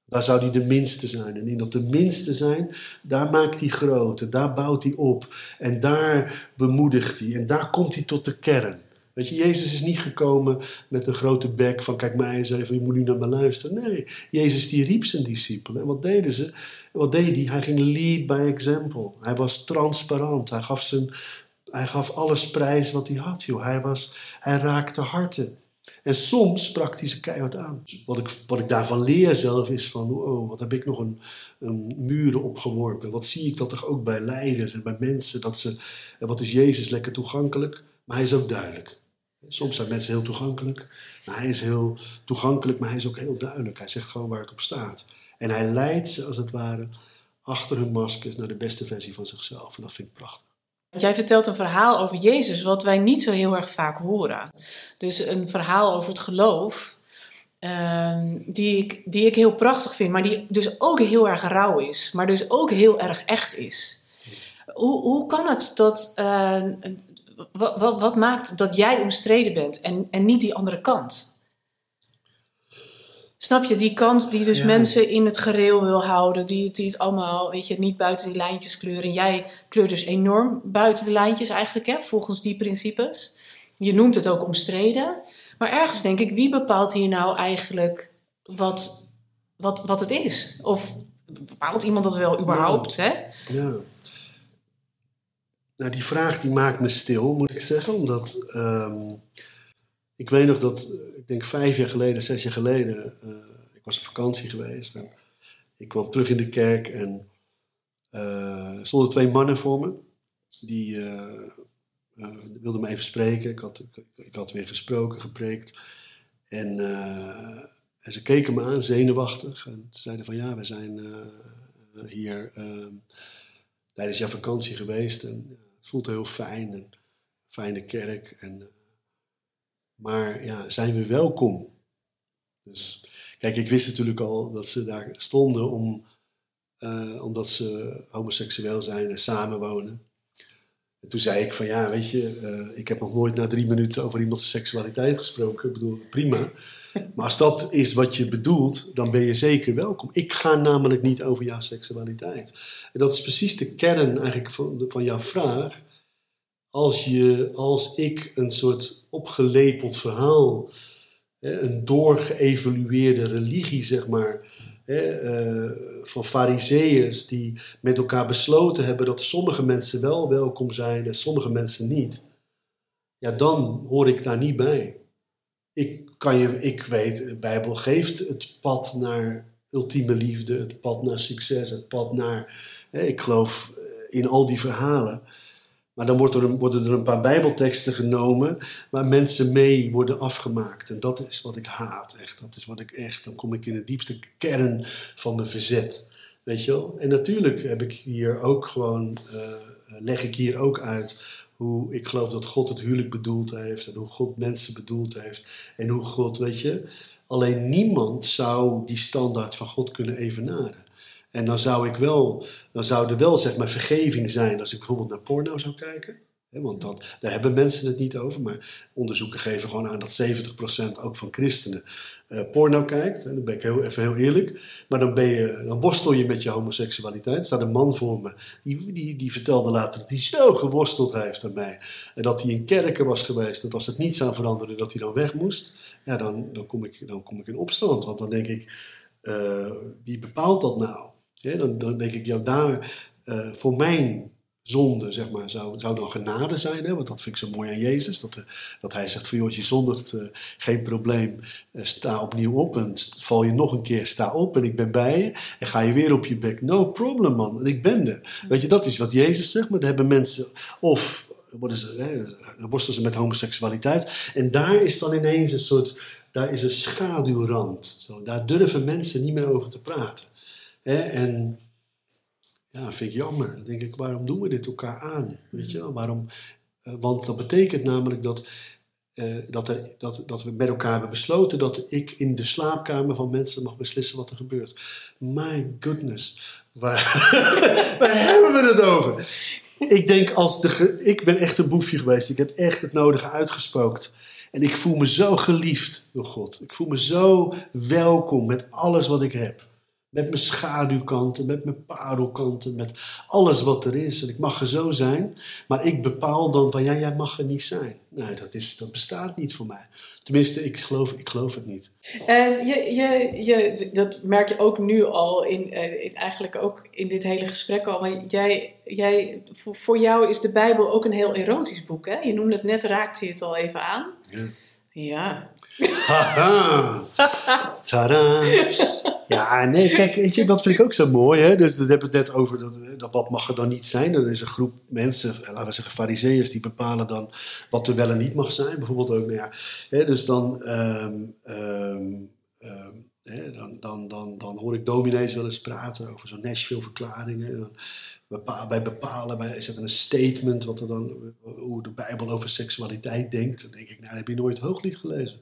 Daar zou hij de minste zijn. En in dat de minste zijn, daar maakt hij groter, daar bouwt hij op. En daar bemoedigt hij. En daar komt hij tot de kern. Weet je, Jezus is niet gekomen met een grote bek van kijk mij eens even, je moet nu naar me luisteren. Nee, Jezus die riep zijn discipelen. En wat deden ze? Wat deed hij? Hij ging lead by example. Hij was transparant. Hij gaf, zijn, hij gaf alles prijs wat hij had. Hij, was, hij raakte harten. En soms sprak hij ze keihard aan. Wat ik, wat ik daarvan leer zelf is van, oh, wat heb ik nog een, een muren opgeworpen. Wat zie ik dat toch ook bij leiders en bij mensen. Dat ze, en wat is Jezus lekker toegankelijk, maar hij is ook duidelijk. Soms zijn mensen heel toegankelijk. Maar hij is heel toegankelijk, maar hij is ook heel duidelijk. Hij zegt gewoon waar het op staat. En hij leidt ze als het ware achter hun maskers naar de beste versie van zichzelf. En dat vind ik prachtig. Jij vertelt een verhaal over Jezus, wat wij niet zo heel erg vaak horen. Dus een verhaal over het geloof, ehm, die, ik, die ik heel prachtig vind, maar die dus ook heel erg rauw is, maar dus ook heel erg echt is. Hoe, hoe kan het dat uh, wat, wat, wat, maakt dat jij omstreden bent en, en niet die andere kant? Snap je, die kant die dus mensen in het gereel wil houden, die, die het allemaal, weet je, niet buiten die lijntjes kleuren. En jij kleurt dus enorm buiten de lijntjes eigenlijk, hè, volgens die principes. Je noemt het ook omstreden. Maar ergens denk ik, wie bepaalt hier nou eigenlijk wat, wat, wat het is? Of bepaalt iemand dat wel überhaupt? Hè? Ja. Nou, die vraag die maakt me stil, moet ik zeggen. Omdat ehm, ik weet nog dat, ik denk vijf jaar geleden, zes jaar geleden, uh, ik was op vakantie geweest. En ik kwam terug in de kerk en uh, stonden twee mannen voor me. Die uh, wilden me even spreken. Ik had, ik, ik, had weer gesproken, gepreekt. En, en ze keken me aan, zenuwachtig. En ze zeiden van ja, we zijn hier ehm, tijdens jouw vakantie geweest. En het voelt heel fijn. En fijne kerk. En, maar ja, zijn we welkom? Dus kijk, ik wist natuurlijk al dat ze daar stonden om, uh, omdat ze homoseksueel zijn en samenwonen. En toen zei ik van ja, weet je, uh, ik heb nog nooit na drie minuten over iemands seksualiteit gesproken. Ik bedoel, prima. Maar als dat is wat je bedoelt, dan ben je zeker welkom. Ik ga namelijk niet over jouw seksualiteit. En dat is precies de kern eigenlijk van, van jouw vraag. Als, je, als ik een soort opgelepeld verhaal, een doorgeëvalueerde religie, zeg maar, eh, van fariseeërs die met elkaar besloten hebben dat sommige mensen wel welkom zijn en sommige mensen niet, ja, dan hoor ik daar niet bij. Ik, kan je, ik weet, de Bijbel geeft het pad naar ultieme liefde, het pad naar succes, het pad naar. ik geloof in al die verhalen. Maar dan er, worden er een paar Bijbelteksten genomen waar mensen mee worden afgemaakt. En dat is wat ik haat, echt. Dat is wat ik echt. Dan kom ik in de diepste kern van mijn verzet. Weet je wel? En natuurlijk heb ik hier ook gewoon, uh, leg ik hier ook uit hoe ik geloof dat God het huwelijk bedoeld heeft. En hoe God mensen bedoeld heeft. En hoe God, weet je. Alleen niemand zou die standaard van God kunnen evenaren. En dan zou ik wel, dan zou er wel zeg maar vergeving zijn als ik bijvoorbeeld naar porno zou kijken. Want dat, daar hebben mensen het niet over. Maar onderzoeken geven gewoon aan dat 70% ook van christenen uh, porno kijkt. En dan ben ik heel, even heel eerlijk. Maar dan, ben je, dan worstel je met je homoseksualiteit. Er staat een man voor me. Die, die, die vertelde later dat hij zo geworsteld heeft met mij. En dat hij in kerken was geweest. Dat als het niet zou veranderen, dat hij dan weg moest. Ja, dan, dan, kom, ik, dan kom ik in opstand. Want dan denk ik, uh, wie bepaalt dat nou? dan, dan, denk ik, ja, daar uh, voor mijn zonde, zeg maar, zou, zou dan genade zijn. Hè? Want dat vind ik zo mooi aan Jezus. Dat, uh, dat hij zegt van, joh, je zondigt, uh, geen probleem, sta opnieuw op. En val je nog een keer, sta op en ik ben bij je. En ga je weer op je bek, no problem man, en ik ben er. Weet je, dat is wat Jezus zegt. Maar dan hebben mensen, of worden ze, hè, worstelen ze met homoseksualiteit. En daar is dan ineens een soort, daar is een schaduwrand. Zo, daar durven mensen niet meer over te praten. En ja, vind ik jammer. Dan denk ik, waarom doen we dit elkaar aan? Weet je Waarom? Eh, want dat betekent namelijk dat, uh, dat, er, dat, dat we met elkaar hebben besloten dat ik in de slaapkamer van mensen mag beslissen wat er gebeurt. My goodness, waar, [LAUGHS] waar hebben we het over? Ik denk als de. Ik ben echt een boefje geweest. Ik heb echt het nodige uitgespookt. En ik voel me zo geliefd door God. Ik voel me zo welkom met alles wat ik heb. Met mijn schaduwkanten, met mijn parelkanten, met alles wat er is. En ik mag er zo zijn, maar ik bepaal dan van ja, jij mag er niet zijn. Nee, dat, is, dat bestaat niet voor mij. Tenminste, ik geloof, ik geloof het niet. En je, je, je, dat merk je ook nu al, in, eh, in, eigenlijk ook in dit hele gesprek al. Maar jij, jij, voor, voor jou is de Bijbel ook een heel erotisch boek. Hè? Je noemde het net, raakte je het al even aan. Ja. Ja. Haha! [LAUGHS] Tada! Ja, nee, kijk, weet je, dat vind ik ook zo mooi. Hè? Dus dat hebben we het net over, dat, dat, wat mag er dan niet zijn? Er is een groep mensen, laten we zeggen fariseeërs, die bepalen dan wat er wel en niet mag zijn. Bijvoorbeeld ook, nou ja, hè, dus dan, um, um, hè, dan, dan, dan, dan hoor ik dominees wel eens praten over zo'n Nashville-verklaringen. Bij bepalen, bij, is dat een statement, wat er dan, hoe de Bijbel over seksualiteit denkt. Dan denk ik, nou, heb je nooit Hooglied gelezen.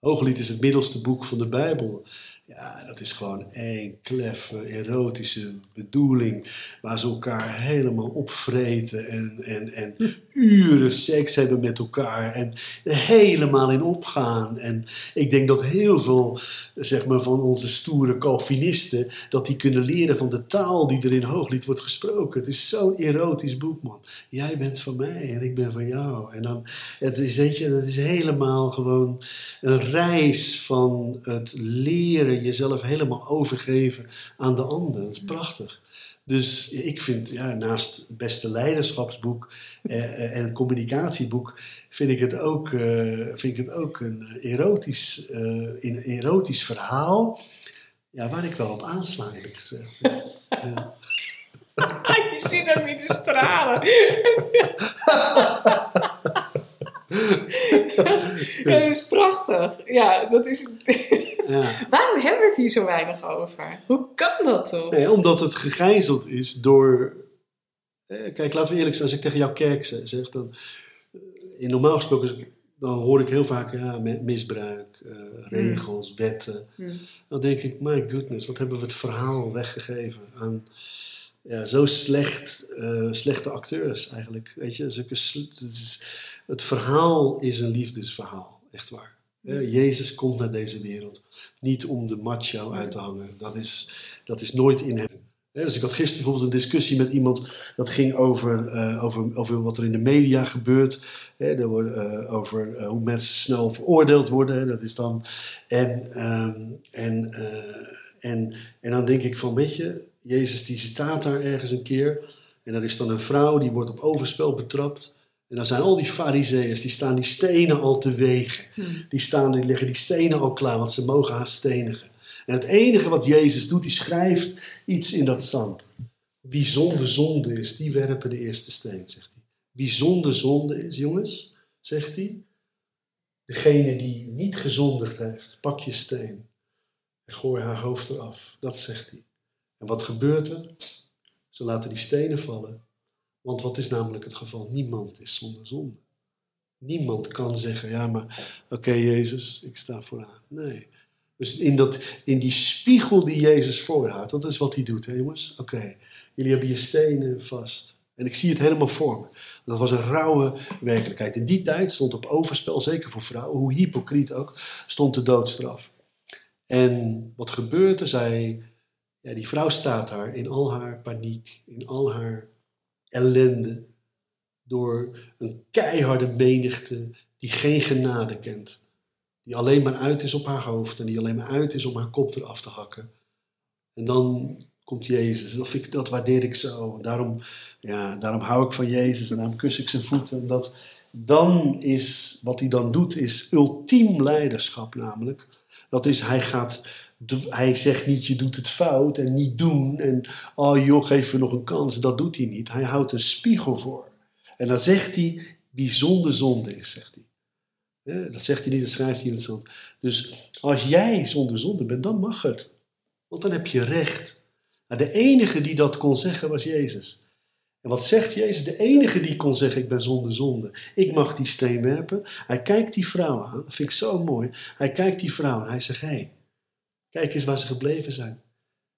Hooglied is het middelste boek van de Bijbel. Ja, dat is gewoon één kleffe, erotische bedoeling. Waar ze elkaar helemaal opvreten en, en, en uren seks hebben met elkaar. En er helemaal in opgaan. En ik denk dat heel veel zeg maar, van onze stoere Calvinisten... dat die kunnen leren van de taal die er in Hooglied wordt gesproken. Het is zo'n erotisch boek, man. Jij bent van mij en ik ben van jou. En dan, het is, weet je, het is helemaal gewoon een reis van het leren jezelf helemaal overgeven aan de ander. Dat is prachtig. Dus ik vind, ja, naast het beste leiderschapsboek eh, eh, en communicatieboek, vind ik het ook, eh, vind ik het ook een erotisch, uh, een erotisch verhaal. Ja, waar ik wel op aansla, eerlijk gezegd. Ja. [LAUGHS] Je ziet hem in de stralen. [LAUGHS] [LAUGHS] ja, dat is prachtig. Ja, dat is... Ja. [LAUGHS] Waarom hebben we het hier zo weinig over? Hoe kan dat toch? Nee, omdat het gegijzeld is door... Eh, kijk, laten we eerlijk zijn. Als ik tegen jouw kerk zeg, dan... Eh, in normaal gesproken dan hoor ik heel vaak ja, misbruik, uh, regels, hmm. wetten. Hmm. Dan denk ik, my goodness, wat hebben we het verhaal weggegeven aan ja, zo slecht, uh, slechte acteurs eigenlijk. Weet je, zulke, het, is, het verhaal is een liefdesverhaal, echt waar. Jezus komt naar deze wereld niet om de macho uit te hangen. Dat is, dat is nooit in hem. dus ik had gisteren bijvoorbeeld een discussie met iemand. Dat ging over, uh, over, over wat er in de media gebeurt. er uh, over uh, hoe mensen snel veroordeeld worden. Dat is dan. En, ehm, en, en, en dan denk ik van: Weet je, Jezus die staat daar ergens een keer. En er is dan een vrouw die wordt op overspel betrapt. En dan zijn al die fariseeërs, die staan die stenen al te wegen. Hmm. Die, staan, die leggen die stenen al klaar, want ze mogen haar stenigen. En het enige wat Jezus doet, die schrijft iets in dat zand. Wie zonder zonde is, die werpen de eerste steen, zegt hij. Wie zonder zonde is, jongens, zegt hij. Degene die niet gezondigd heeft, pak je steen en gooi haar hoofd eraf. Dat zegt hij. En wat gebeurt er? Ze laten die stenen vallen want wat is namelijk het geval? Niemand is zonder zonde. Niemand kan zeggen, ja maar oké Jezus, ik sta vooraan. Nee. Dus in, dat, in die spiegel die Jezus voorhoudt, dat is wat hij doet, hè jongens. Oké, jullie hebben je stenen vast. En ik zie het helemaal voor me. Dat was een rauwe werkelijkheid. In die tijd stond op overspel, zeker voor vrouwen, hoe hypocriet ook, stond de doodstraf. En wat gebeurt er? Zij, ja, die vrouw staat daar in al haar paniek, in al haar ellende. Door een keiharde menigte die geen genade kent. Die alleen maar uit is op haar hoofd en die alleen maar uit is om haar kop eraf te hakken. En dan komt Jezus. Dat, dat waardeer ik zo. Daarom, ja, daarom hou ik van Jezus en daarom kus ik zijn voeten. Omdat dan is, wat hij dan doet, is ultiem leiderschap namelijk. Dat is, hij gaat hij zegt niet je doet het fout en niet doen en oh joh, geef me nog een kans. Dat doet hij niet. Hij houdt een spiegel voor. En dan zegt hij wie zonde zonde is, zegt hij. dat zegt hij niet, dat schrijft hij in het zand. Dus als jij zonder zonde bent, dan mag het. Want dan heb je recht. Nou, de enige die dat kon zeggen was Jezus. En wat zegt Jezus? De enige die kon zeggen: Ik ben zonder zonde. Ik mag die steen werpen. Hij kijkt die vrouw aan. Dat vind ik zo mooi. Hij kijkt die vrouw aan. Hij zegt: Hé, hey, Kijk eens waar ze gebleven zijn.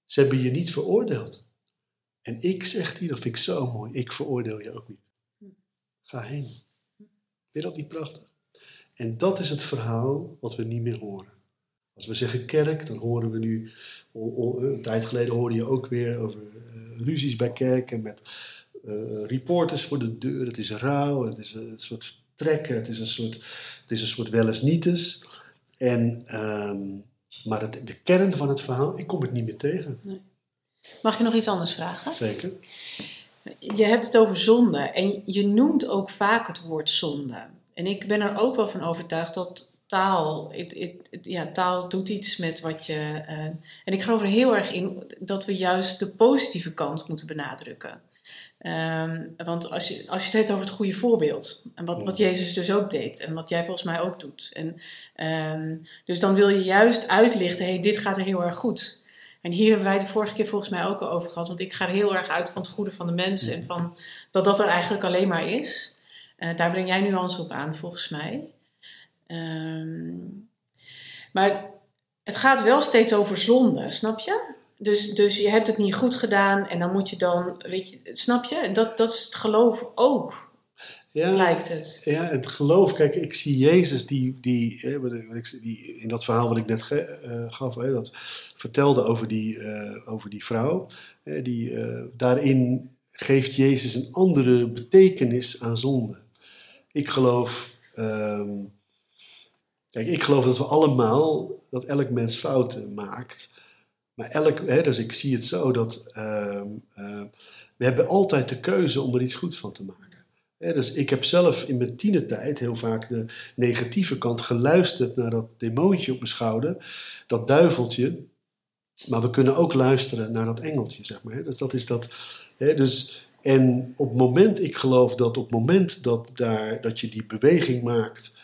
Ze hebben je niet veroordeeld. En ik, zegt hij, dat vind ik zo mooi, ik veroordeel je ook niet. Ga heen. Vind je dat niet prachtig? En dat is het verhaal wat we niet meer horen. Als we zeggen kerk, dan horen we nu, een tijd geleden hoorde je ook weer over uh, ruzies bij kerken met uh, reporters voor de deur. Het is rauw, het is een soort trekken, het is een soort, het is een soort wel nietes. En um, maar het, de kern van het verhaal, ik kom het niet meer tegen. Nee. Mag je nog iets anders vragen? Zeker. Je hebt het over zonde en je noemt ook vaak het woord zonde. En ik ben er ook wel van overtuigd dat taal, ja, taal doet iets met wat je. Uh, en ik geloof er heel erg in dat we juist de positieve kant moeten benadrukken. Um, want als je, als je het hebt over het goede voorbeeld, en wat, wat Jezus dus ook deed, en wat jij volgens mij ook doet. En, um, dus dan wil je juist uitlichten, hey, dit gaat er heel erg goed. En hier hebben wij het de vorige keer volgens mij ook al over gehad, want ik ga er heel erg uit van het goede van de mensen en van dat dat er eigenlijk alleen maar is. Uh, daar breng jij nuance op aan, volgens mij. Um, Maar het gaat wel steeds over zonde, snap je? Dus, dus je hebt het niet goed gedaan en dan moet je dan, weet je, snap je? Dat, dat is het geloof ook, ja, lijkt het. Ja, het geloof, kijk, ik zie Jezus die, die, die in dat verhaal wat ik net uh, gaf, hè, dat vertelde over die, uh, over die vrouw, die, daarin geeft Jezus een andere betekenis aan zonde. Ik geloof, um, kijk, ik geloof dat we allemaal, dat elk mens fouten maakt. Maar hè, dus ik zie het zo dat uh, uh, we hebben altijd de keuze om er iets goeds van te maken. Dus ik heb zelf in mijn tienertijd heel vaak de negatieve kant geluisterd naar dat demoontje op mijn schouder, dat duiveltje. Maar we kunnen ook luisteren naar dat engeltje, zeg maar. Dus dat is dat. Dus, en op het moment, ik geloof dat op het moment dat, daar, dat je die beweging maakt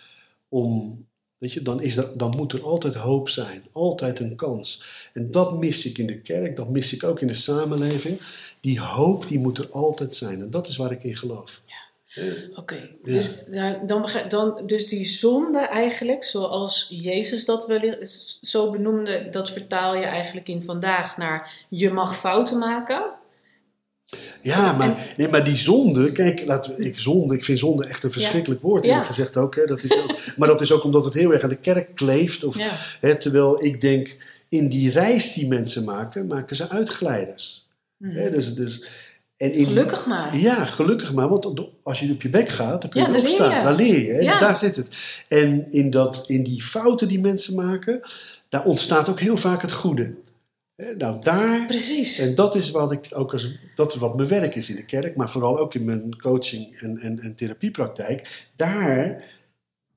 om Weet je, dan, is er, dan moet er altijd hoop zijn, altijd een kans. En dat mis ik in de kerk, dat mis ik ook in de samenleving. Die hoop die moet er altijd zijn. En dat is waar ik in geloof. Ja. Oké, dus, dan, dan, dus die zonde eigenlijk, zoals Jezus dat wel zo benoemde, dat vertaal je eigenlijk in vandaag naar je mag fouten maken. Ja, maar, nee, maar die zonde, kijk, laten we, ik, zonde, ik vind zonde echt een verschrikkelijk woord, heb ja. gezegd ook, hè, dat is ook. [LAUGHS] Maar dat is ook omdat het heel erg aan de kerk kleeft. Of, hè, terwijl ik denk, in die reis die mensen maken, maken ze uitglijders. Mm. Hè, dus, dus, en in, gelukkig maar. Ja, gelukkig maar. Want als je op je bek gaat, dan kun je ja, opstaan. Dan leer je. Hè? Dus daar zit het. En in, dat, in die fouten die mensen maken, daar ontstaat ook heel vaak het goede. Nou, daar. Precies. En dat is wat ik ook als. Dat is wat mijn werk is in de kerk, maar vooral ook in mijn coaching en, en, en therapiepraktijk. Daar.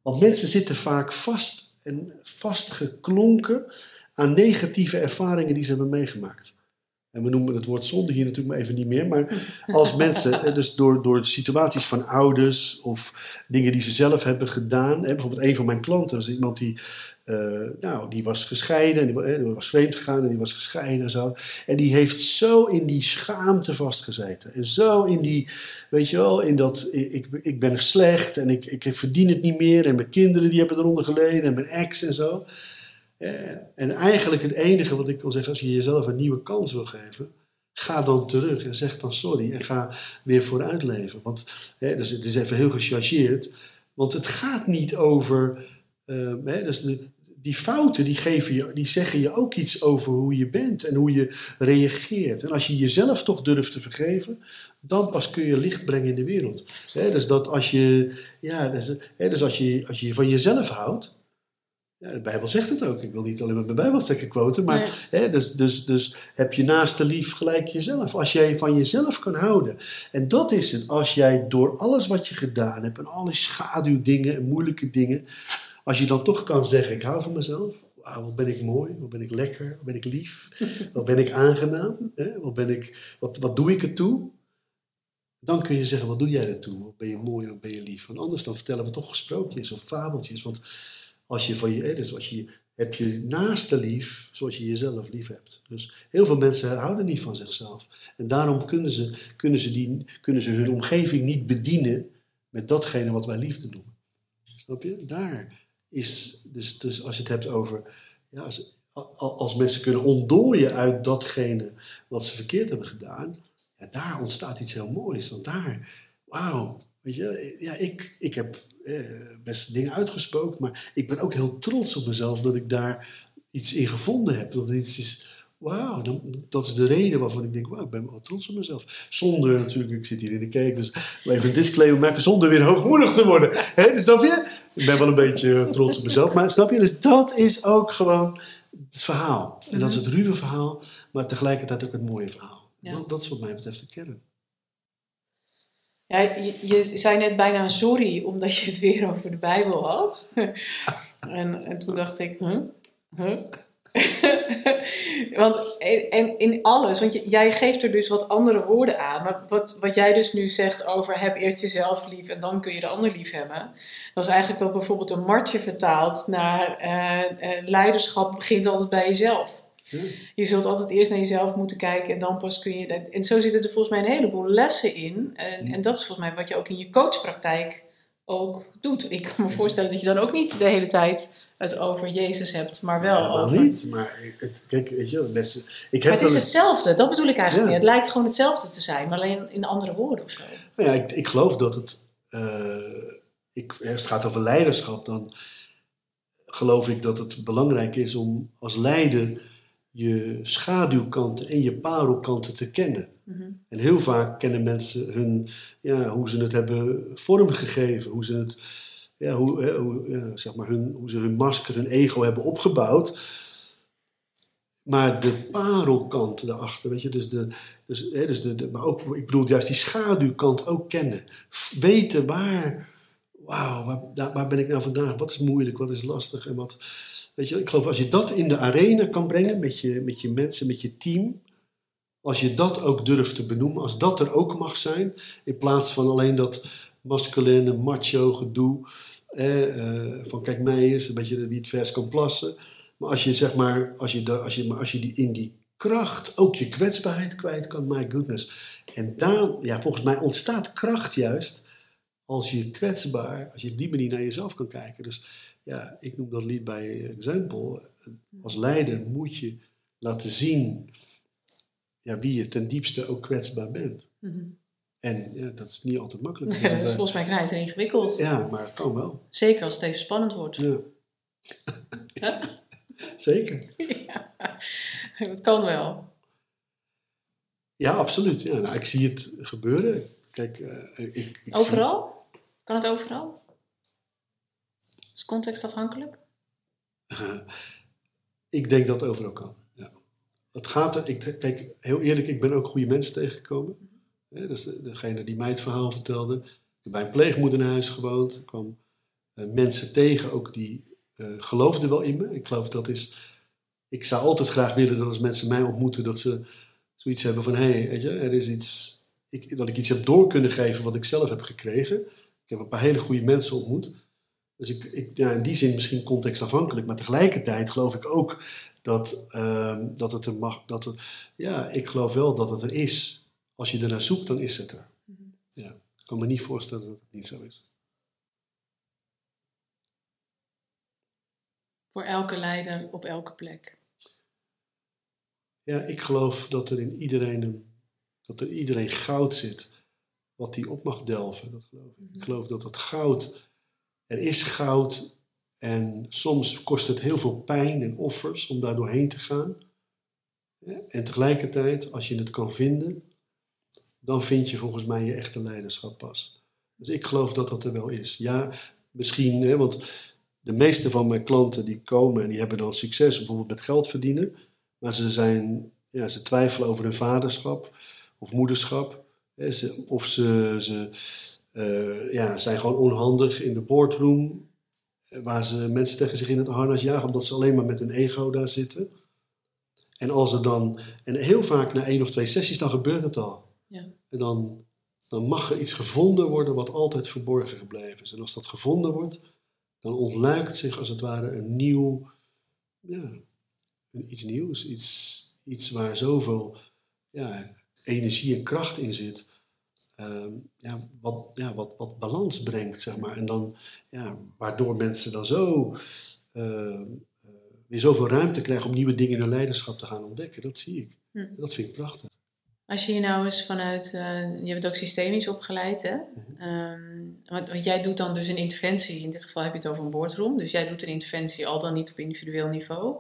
Want mensen zitten vaak vast en vastgeklonken aan negatieve ervaringen die ze hebben meegemaakt. En we noemen het woord zonde hier natuurlijk maar even niet meer. Maar [LAUGHS] als mensen, dus door, door situaties van ouders of dingen die ze zelf hebben gedaan. Bijvoorbeeld een van mijn klanten was iemand die uh, nou, die was gescheiden, en die, die, was vreemd gegaan en die was gescheiden en zo. En die heeft zo in die schaamte vastgezeten. En zo in die, weet je wel, in dat ik, ik ben slecht en ik, ik verdien het niet meer. En mijn kinderen die hebben eronder geleden en mijn ex en zo. Uh, en eigenlijk het enige wat ik kan zeggen, als je jezelf een nieuwe kans wil geven, ga dan terug en zeg dan sorry en ga weer vooruit leven. Want hè, dus het is even heel gechargeerd, want het gaat niet over uh, hè, dus de, die fouten die, geven je, die zeggen je ook iets over hoe je bent en hoe je reageert. En als je jezelf toch durft te vergeven, dan pas kun je licht brengen in de wereld. dus dat als je, ja, dus, dus als je, als je van jezelf houdt, ja, de Bijbel zegt het ook. Ik wil niet alleen met mijn Bijbelstekken quoten, maar dus, dus, dus heb je naaste lief gelijk jezelf. Als jij van jezelf kan houden. En dat is het. Als jij door alles wat je gedaan hebt en alle schaduwdingen en moeilijke dingen, als je dan toch kan zeggen, ik hou van mezelf. wat ben ik mooi, wat ben ik lekker, wat ben ik lief, [LAUGHS] wat ben ik aangenaam, hè? Wat, ben ik, wat, wat doe ik ertoe? Dan kun je zeggen, wat doe jij ertoe? Wat ben je mooi, wat ben je lief? Want anders dan vertellen we toch sprookjes of fabeltjes. Want als je van je, dus als je, heb je naaste lief zoals je jezelf lief hebt. Dus heel veel mensen houden niet van zichzelf. En daarom kunnen ze, kunnen ze, die, kunnen ze hun omgeving niet bedienen met datgene wat wij liefde noemen. Snap je? Daar is, dus, dus als je het hebt over, ja, als, als mensen kunnen ontdooien uit datgene wat ze verkeerd hebben gedaan, ja, daar ontstaat iets heel moois. Want daar, wauw, weet je, ja, ik, ik heb eh, best dingen uitgesproken, maar ik ben ook heel trots op mezelf dat ik daar iets in gevonden heb. Dat iets is Wauw, dat is de reden waarvan ik denk, wauw, ik ben wel trots op mezelf. Zonder natuurlijk, ik zit hier in de kerk, dus even een disclaimer maken, zonder weer hoogmoedig te worden. He, dus snap je? Ik ben wel een beetje trots op mezelf, maar snap je? Dus dat is ook gewoon het verhaal. En dat is het ruwe verhaal, maar tegelijkertijd ook het mooie verhaal. Want dat is wat mij betreft de kern. Ja, je, je, zei net bijna sorry, omdat je het weer over de Bijbel had. [LAUGHS] en, en toen dacht ik, huh? Huh? [LAUGHS] want en in alles, want jij geeft er dus wat andere woorden aan. Maar wat, wat jij dus nu zegt over heb eerst jezelf lief en dan kun je de ander lief hebben. Dat is eigenlijk wel bijvoorbeeld een martje vertaald naar uh, leiderschap begint altijd bij jezelf. Je zult altijd eerst naar jezelf moeten kijken en dan pas kun je. En zo zitten er volgens mij een heleboel lessen in. En, en dat is volgens mij wat je ook in je coachpraktijk ook doet. Ik kan me voorstellen dat je dan ook niet de hele tijd het over Jezus hebt, maar wel Helemaal over... niet. Maar het, kijk, weet je, wel, mensen, ik heb Maar het is hetzelfde, dat bedoel ik eigenlijk Ja. meer. Het lijkt gewoon hetzelfde te zijn, maar alleen in andere woorden of zo. Nou ja, ik, ik geloof dat het. eh, ik, als het gaat over leiderschap, dan geloof ik dat het belangrijk is om als leider je schaduwkanten en je parelkanten te kennen. Mhm. En heel vaak kennen mensen hun, ja, hoe ze het hebben vormgegeven, hoe ze het, ja, hoe, hè, hoe, ja, zeg maar hun, hoe ze hun masker, hun ego hebben opgebouwd. Maar de parelkant daarachter, weet je, dus de, dus, hè, dus de, de, maar ook, ik bedoel juist die schaduwkant ook kennen. Weten waar, wauw, waar, waar ben ik nou vandaag? Wat is moeilijk, wat is lastig en wat, weet je, ik geloof als je dat in de arena kan brengen met je, met je mensen, met je team, als je dat ook durft te benoemen, als dat er ook mag zijn, in plaats van alleen dat masculine, macho gedoe, eh, eh, van kijk mij eens, een beetje wie het vers kan plassen. Maar als je zeg maar, als je, als je, als je die, in die kracht ook je kwetsbaarheid kwijt kan, my goodness. En daar, ja, volgens mij ontstaat kracht juist als je kwetsbaar, als je op die manier naar jezelf kan kijken. Dus ja, ik noem dat lied bij Example. Als leider moet je laten zien ja, wie je ten diepste ook kwetsbaar bent. Mhm. En ja, dat is niet altijd makkelijk. [LAUGHS] Dat is volgens mij knijt en ingewikkeld. Ja, maar het kan wel. Zeker als het even spannend wordt. Ja. [LAUGHS] Zeker. Ja, het kan wel. Ja, absoluut. Ja, nou, ik zie het gebeuren. Kijk, eh, ik, ik zie- Overal? Kan het overal? Is contextafhankelijk? [LAUGHS] ik denk dat het overal kan. Ja. Het gaat er, ik, kijk, heel eerlijk, ik ben ook goede mensen tegengekomen. Dus de- degene die mij het verhaal vertelde. Ik heb bij een pleegmoeder in huis gewoond. Ik kwam eh, mensen tegen, ook die eh, geloofden wel in me. Ik geloof dat is. Ik zou altijd graag willen dat als mensen mij ontmoeten, dat ze zoiets hebben van: hé, hey, weet je, er is iets. Ik, dat ik iets heb door kunnen geven wat ik zelf heb gekregen. Ik heb een paar hele goede mensen ontmoet. Dus ik, ik, ja, in die zin misschien contextafhankelijk, maar tegelijkertijd geloof ik ook dat, ehm, dat het er mag. Dat het, ja, ik geloof wel dat het er is. Als je ernaar zoekt, dan is het er. Ja, ik kan me niet voorstellen dat het niet zo is. Voor elke leider op elke plek. Ja, ik geloof dat er in iedereen, een, dat er iedereen goud zit wat die op mag delven. Dat geloof ik. Ik geloof dat dat goud, er is goud en soms kost het heel veel pijn en offers om daar doorheen te gaan. En tegelijkertijd, als je het kan vinden, dan vind je volgens mij je echte leiderschap pas. Dus ik geloof dat dat er wel is. Ja, misschien, hè, want de meeste van mijn klanten die komen en die hebben dan succes bijvoorbeeld met geld verdienen. Maar ze, zijn, ja, ze twijfelen over hun vaderschap of moederschap. Hè, Of ze, ze eh, ja, zijn gewoon onhandig in de boardroom. eh, Waar ze mensen tegen zich in het harnas jagen. Omdat ze alleen maar met hun ego daar zitten. En als er dan... En heel vaak na één of twee sessies, dan gebeurt het al. Ja. En dan, dan mag er iets gevonden worden wat altijd verborgen gebleven is. En als dat gevonden wordt, dan ontluikt zich als het ware een nieuw... Ja, iets nieuws. Iets, iets waar zoveel ja, energie en kracht in zit. Ehm, ja, wat, ja, wat, wat balans brengt, zeg maar. En dan, ja, waardoor mensen dan zo ehm, eh, weer zoveel ruimte krijgen om nieuwe dingen in hun leiderschap te gaan ontdekken. Dat zie ik. Hm. Dat vind ik prachtig. Als je hier nou eens vanuit, eh, je bent ook systemisch opgeleid, hè? Ehm, want, want jij doet dan dus een interventie, in dit geval heb je het over een boardroom, dus jij doet een interventie al dan niet op individueel niveau.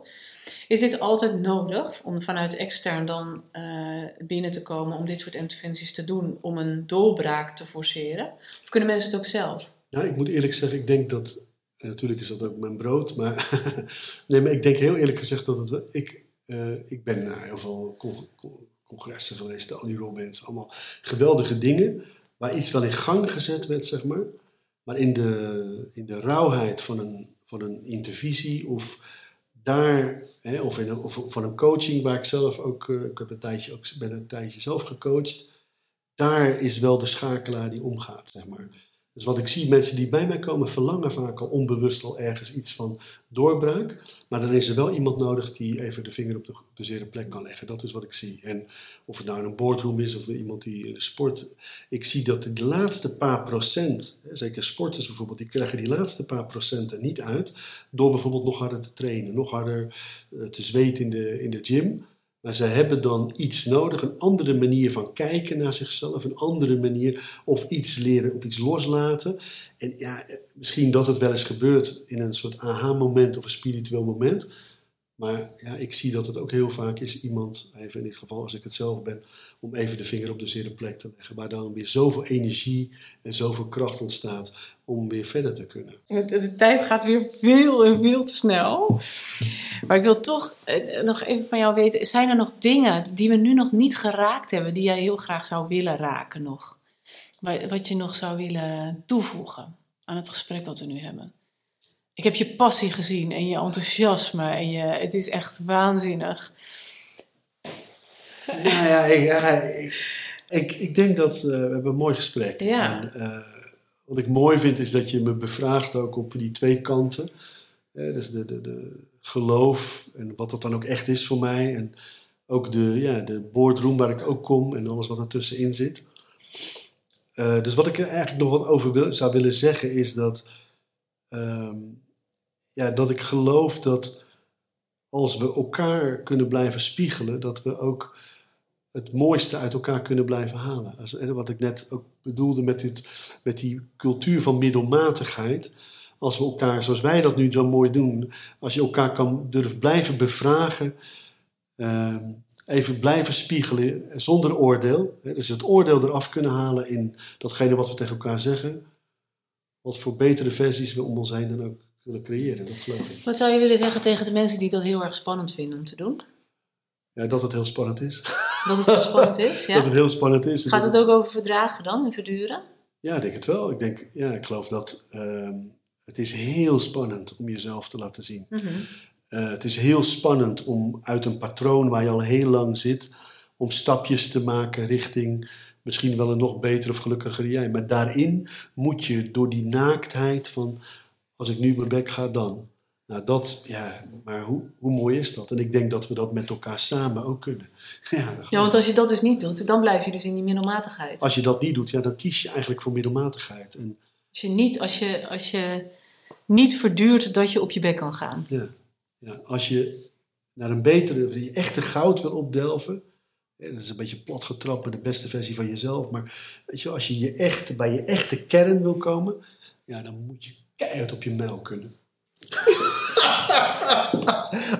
Is dit altijd nodig om vanuit extern dan eh, binnen te komen om dit soort interventies te doen, om een doorbraak te forceren? Of kunnen mensen het ook zelf? Nou, ik moet eerlijk zeggen, ik denk dat. en natuurlijk is dat ook mijn brood, maar. [LAUGHS] nee, maar ik denk heel eerlijk gezegd dat het. Ik, eh, ik ben naar heel veel congressen geweest, Tony Robbins, allemaal geweldige dingen. Waar iets wel in gang gezet werd, zeg maar. Maar in de, in de rauwheid van een, van een intervisie of daar, hè, of, in een, of van een coaching waar ik zelf ook, eh, ik heb een tijdje, ook, ben een tijdje zelf gecoacht. Daar is wel de schakelaar die omgaat, zeg maar. Dus wat ik zie, mensen die bij mij komen verlangen vaak al onbewust al ergens iets van doorbraak. Maar dan is er wel iemand nodig die even de vinger op de, op de zere plek kan leggen. Dat is wat ik zie. En of het nou in een boardroom is of iemand die in de sport. Ik zie dat de laatste paar procent, zeker sporters bijvoorbeeld, die krijgen die laatste paar procent er niet uit. Door bijvoorbeeld nog harder te trainen, nog harder eh, te zweten in de, in de gym. Maar zij hebben dan iets nodig, een andere manier van kijken naar zichzelf, een andere manier of iets leren of iets loslaten. En ja, misschien dat het wel eens gebeurt in een soort aha-moment of een spiritueel moment. Maar ja, ik zie dat het ook heel vaak is iemand, even in dit geval als ik het zelf ben, om even de vinger op de zere plek te leggen. Waar dan weer zoveel energie en zoveel kracht ontstaat om weer verder te kunnen. De, tijd gaat weer veel en veel te snel. Maar ik wil toch eh, nog even van jou weten, zijn er nog dingen die we nu nog niet geraakt hebben, die jij heel graag zou willen raken nog? Wat je nog zou willen toevoegen aan het gesprek wat we nu hebben? Ik heb je passie gezien en je enthousiasme en je, het is echt waanzinnig. Nou ja, ik, ik, ik, denk dat uh, we hebben een mooi gesprek. Ja. En, uh, wat ik mooi vind is dat je me bevraagt ook op die twee kanten. Uh, dus de, de, de geloof en wat dat dan ook echt is voor mij. En ook de, ja, de boardroom waar ik ook kom en alles wat ertussenin zit. dus wat ik er eigenlijk nog wat over wil, zou willen zeggen is dat Ehm, dat ik geloof dat als we elkaar kunnen blijven spiegelen, dat we ook het mooiste uit elkaar kunnen blijven halen. Wat ik net ook bedoelde met, dit, met die cultuur van middelmatigheid. Als we elkaar, zoals wij dat nu zo mooi doen, als je elkaar kan durven blijven bevragen, ehm, even blijven spiegelen zonder oordeel. dus het oordeel eraf kunnen halen in datgene wat we tegen elkaar zeggen wat voor betere versies we om ons heen dan ook willen creëren. Dat geloof ik. Wat zou je willen zeggen tegen de mensen die dat heel erg spannend vinden om te doen? Ja, dat het heel spannend is. Dat het heel spannend is, [LAUGHS] ja? Dat het heel spannend is. Gaat het ook over verdragen dan en verduren? Ja, ik denk het wel. Ik, denk, ja, ik geloof dat uh, het is heel spannend om jezelf te laten zien. Mm het is heel spannend om uit een patroon waar je al heel lang zit, om stapjes te maken richting misschien wel een nog betere of gelukkiger jij. Maar daarin moet je door die naaktheid van, als ik nu mijn bek ga, dan. Nou, dat, ja, maar hoe, hoe mooi is dat? En ik denk dat we dat met elkaar samen ook kunnen. [LAUGHS] Ja, ja, want als je dat dus niet doet, dan blijf je dus in die middelmatigheid. Als je dat niet doet, ja, dan kies je eigenlijk voor middelmatigheid. En, als, je niet, als, je, als je niet verduurt dat je op je bek kan gaan. Ja, ja als je naar een betere, je echte goud wil opdelven, dat is een beetje plat getrapt met de beste versie van jezelf. Maar weet je, als je, je echte, bij je echte kern wil komen, ja, dan moet je keihard op je mijl kunnen. [LAUGHS]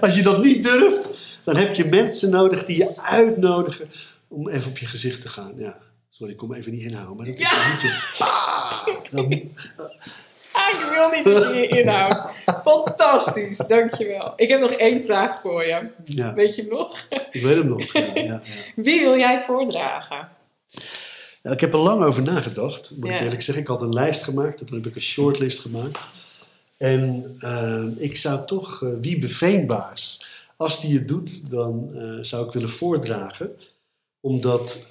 als je dat niet durft, dan heb je mensen nodig die je uitnodigen om even op je gezicht te gaan. Ja, sorry, ik kom even niet inhouden, maar dat is ja. niet je. [LAUGHS] Ah, ik wil niet dat je je inhoudt. Fantastisch, dankjewel. Ik heb nog één vraag voor je. Ja. Weet je hem nog? Ik weet hem nog, ja, ja, Wie wil jij voordragen? Ik heb er lang over nagedacht, moet ik eerlijk zeggen. Ik had een lijst gemaakt, toen heb ik een shortlist gemaakt. En uh, ik zou toch uh, Wiebe Veenbaas, als die het doet, dan uh, zou ik willen voordragen. Omdat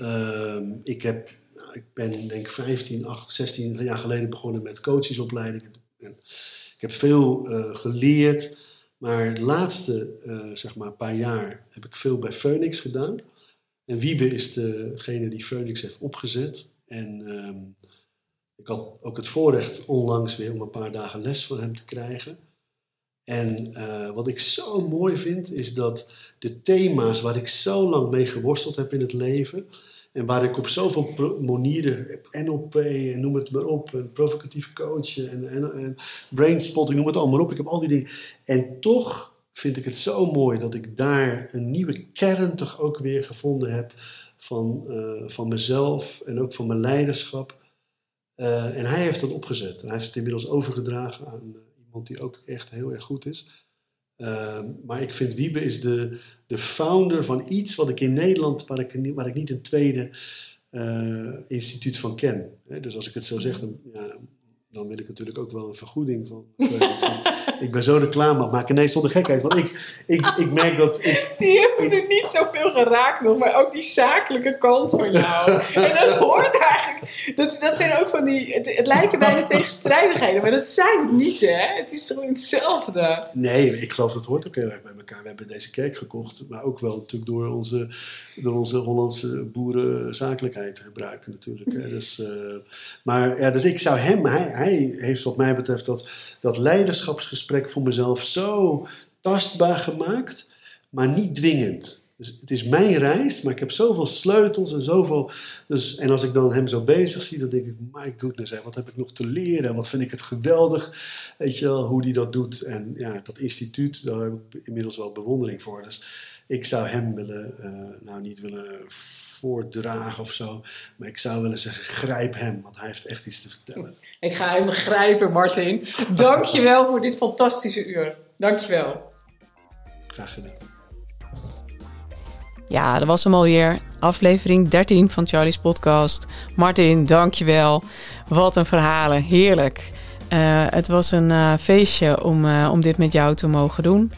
ik heb ik ben denk ik 15, 8, 16 jaar geleden begonnen met coachesopleidingen. En ik heb veel geleerd, maar de laatste zeg maar paar jaar heb ik veel bij Phoenix gedaan. En Wiebe is degene die Phoenix heeft opgezet. En uh, ik had ook het voorrecht onlangs weer om een paar dagen les van hem te krijgen. En uh, wat ik zo mooi vind, is dat de thema's waar ik zo lang mee geworsteld heb in het leven, en waar ik op zoveel manieren, NLP noem het maar op, en provocatief coachen en, en, en brainspotting, noem het allemaal op. Ik heb al die dingen. En toch vind ik het zo mooi dat ik daar een nieuwe kern toch ook weer gevonden heb van, uh, van mezelf en ook van mijn leiderschap. Uh, en hij heeft dat opgezet. Hij heeft het inmiddels overgedragen aan uh, iemand die ook echt heel erg goed is. maar ik vind Wiebe is de, de founder van iets wat ik in Nederland, waar ik, waar ik niet een tweede instituut van ken. Dus als ik het zo zeg, dan, ja, dan wil ik natuurlijk ook wel een vergoeding van. [LAUGHS] ik ben zo reclame aan maken. Nee, zonder gekheid. Want ik, ik, ik merk dat. Ik, die hebben er niet zoveel geraakt nog, maar ook die zakelijke kant van jou. [LAUGHS] en dat hoort eigenlijk. Dat, dat zijn ook van die. Het, het lijken bijna tegenstrijdigheden, maar dat zijn het niet, hè? Het is gewoon hetzelfde. Nee, ik geloof dat hoort ook heel erg bij elkaar. We hebben deze kerk gekocht, maar ook wel natuurlijk door onze, door onze Hollandse boeren zakelijkheid te gebruiken, natuurlijk. [LAUGHS] Dus, uh, maar ja, dus ik zou hem, hij, hij heeft wat mij betreft dat, dat leiderschapsgesprek voor mezelf zo tastbaar gemaakt, maar niet dwingend. Dus het is mijn reis, maar ik heb zoveel sleutels en zoveel. Dus, en als ik dan hem zo bezig zie, dan denk ik: My goodness, wat heb ik nog te leren? Wat vind ik het geweldig, weet je wel, hoe die dat doet. En ja, dat instituut, daar heb ik inmiddels wel bewondering voor. Dus ik zou hem willen, uh, nou niet willen voordragen of zo, maar ik zou willen zeggen: grijp hem, want hij heeft echt iets te vertellen. [LAUGHS] Ik ga hem grijpen, Martin. Dankjewel voor dit fantastische uur. Dankjewel. Graag gedaan. Ja, dat was hem alweer. Aflevering 13 van Charlie's podcast. Martin, dankjewel. Wat een verhalen. Heerlijk. Uh, het was een uh, feestje om, uh, om dit met jou te mogen doen.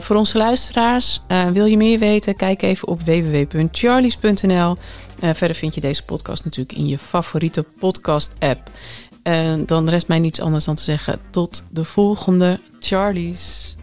voor onze luisteraars, wil je meer weten? Kijk even op www.charlies.nl. verder vind je deze podcast natuurlijk in je favoriete podcast-app. Dan rest mij niets anders dan te zeggen tot de volgende Charlies.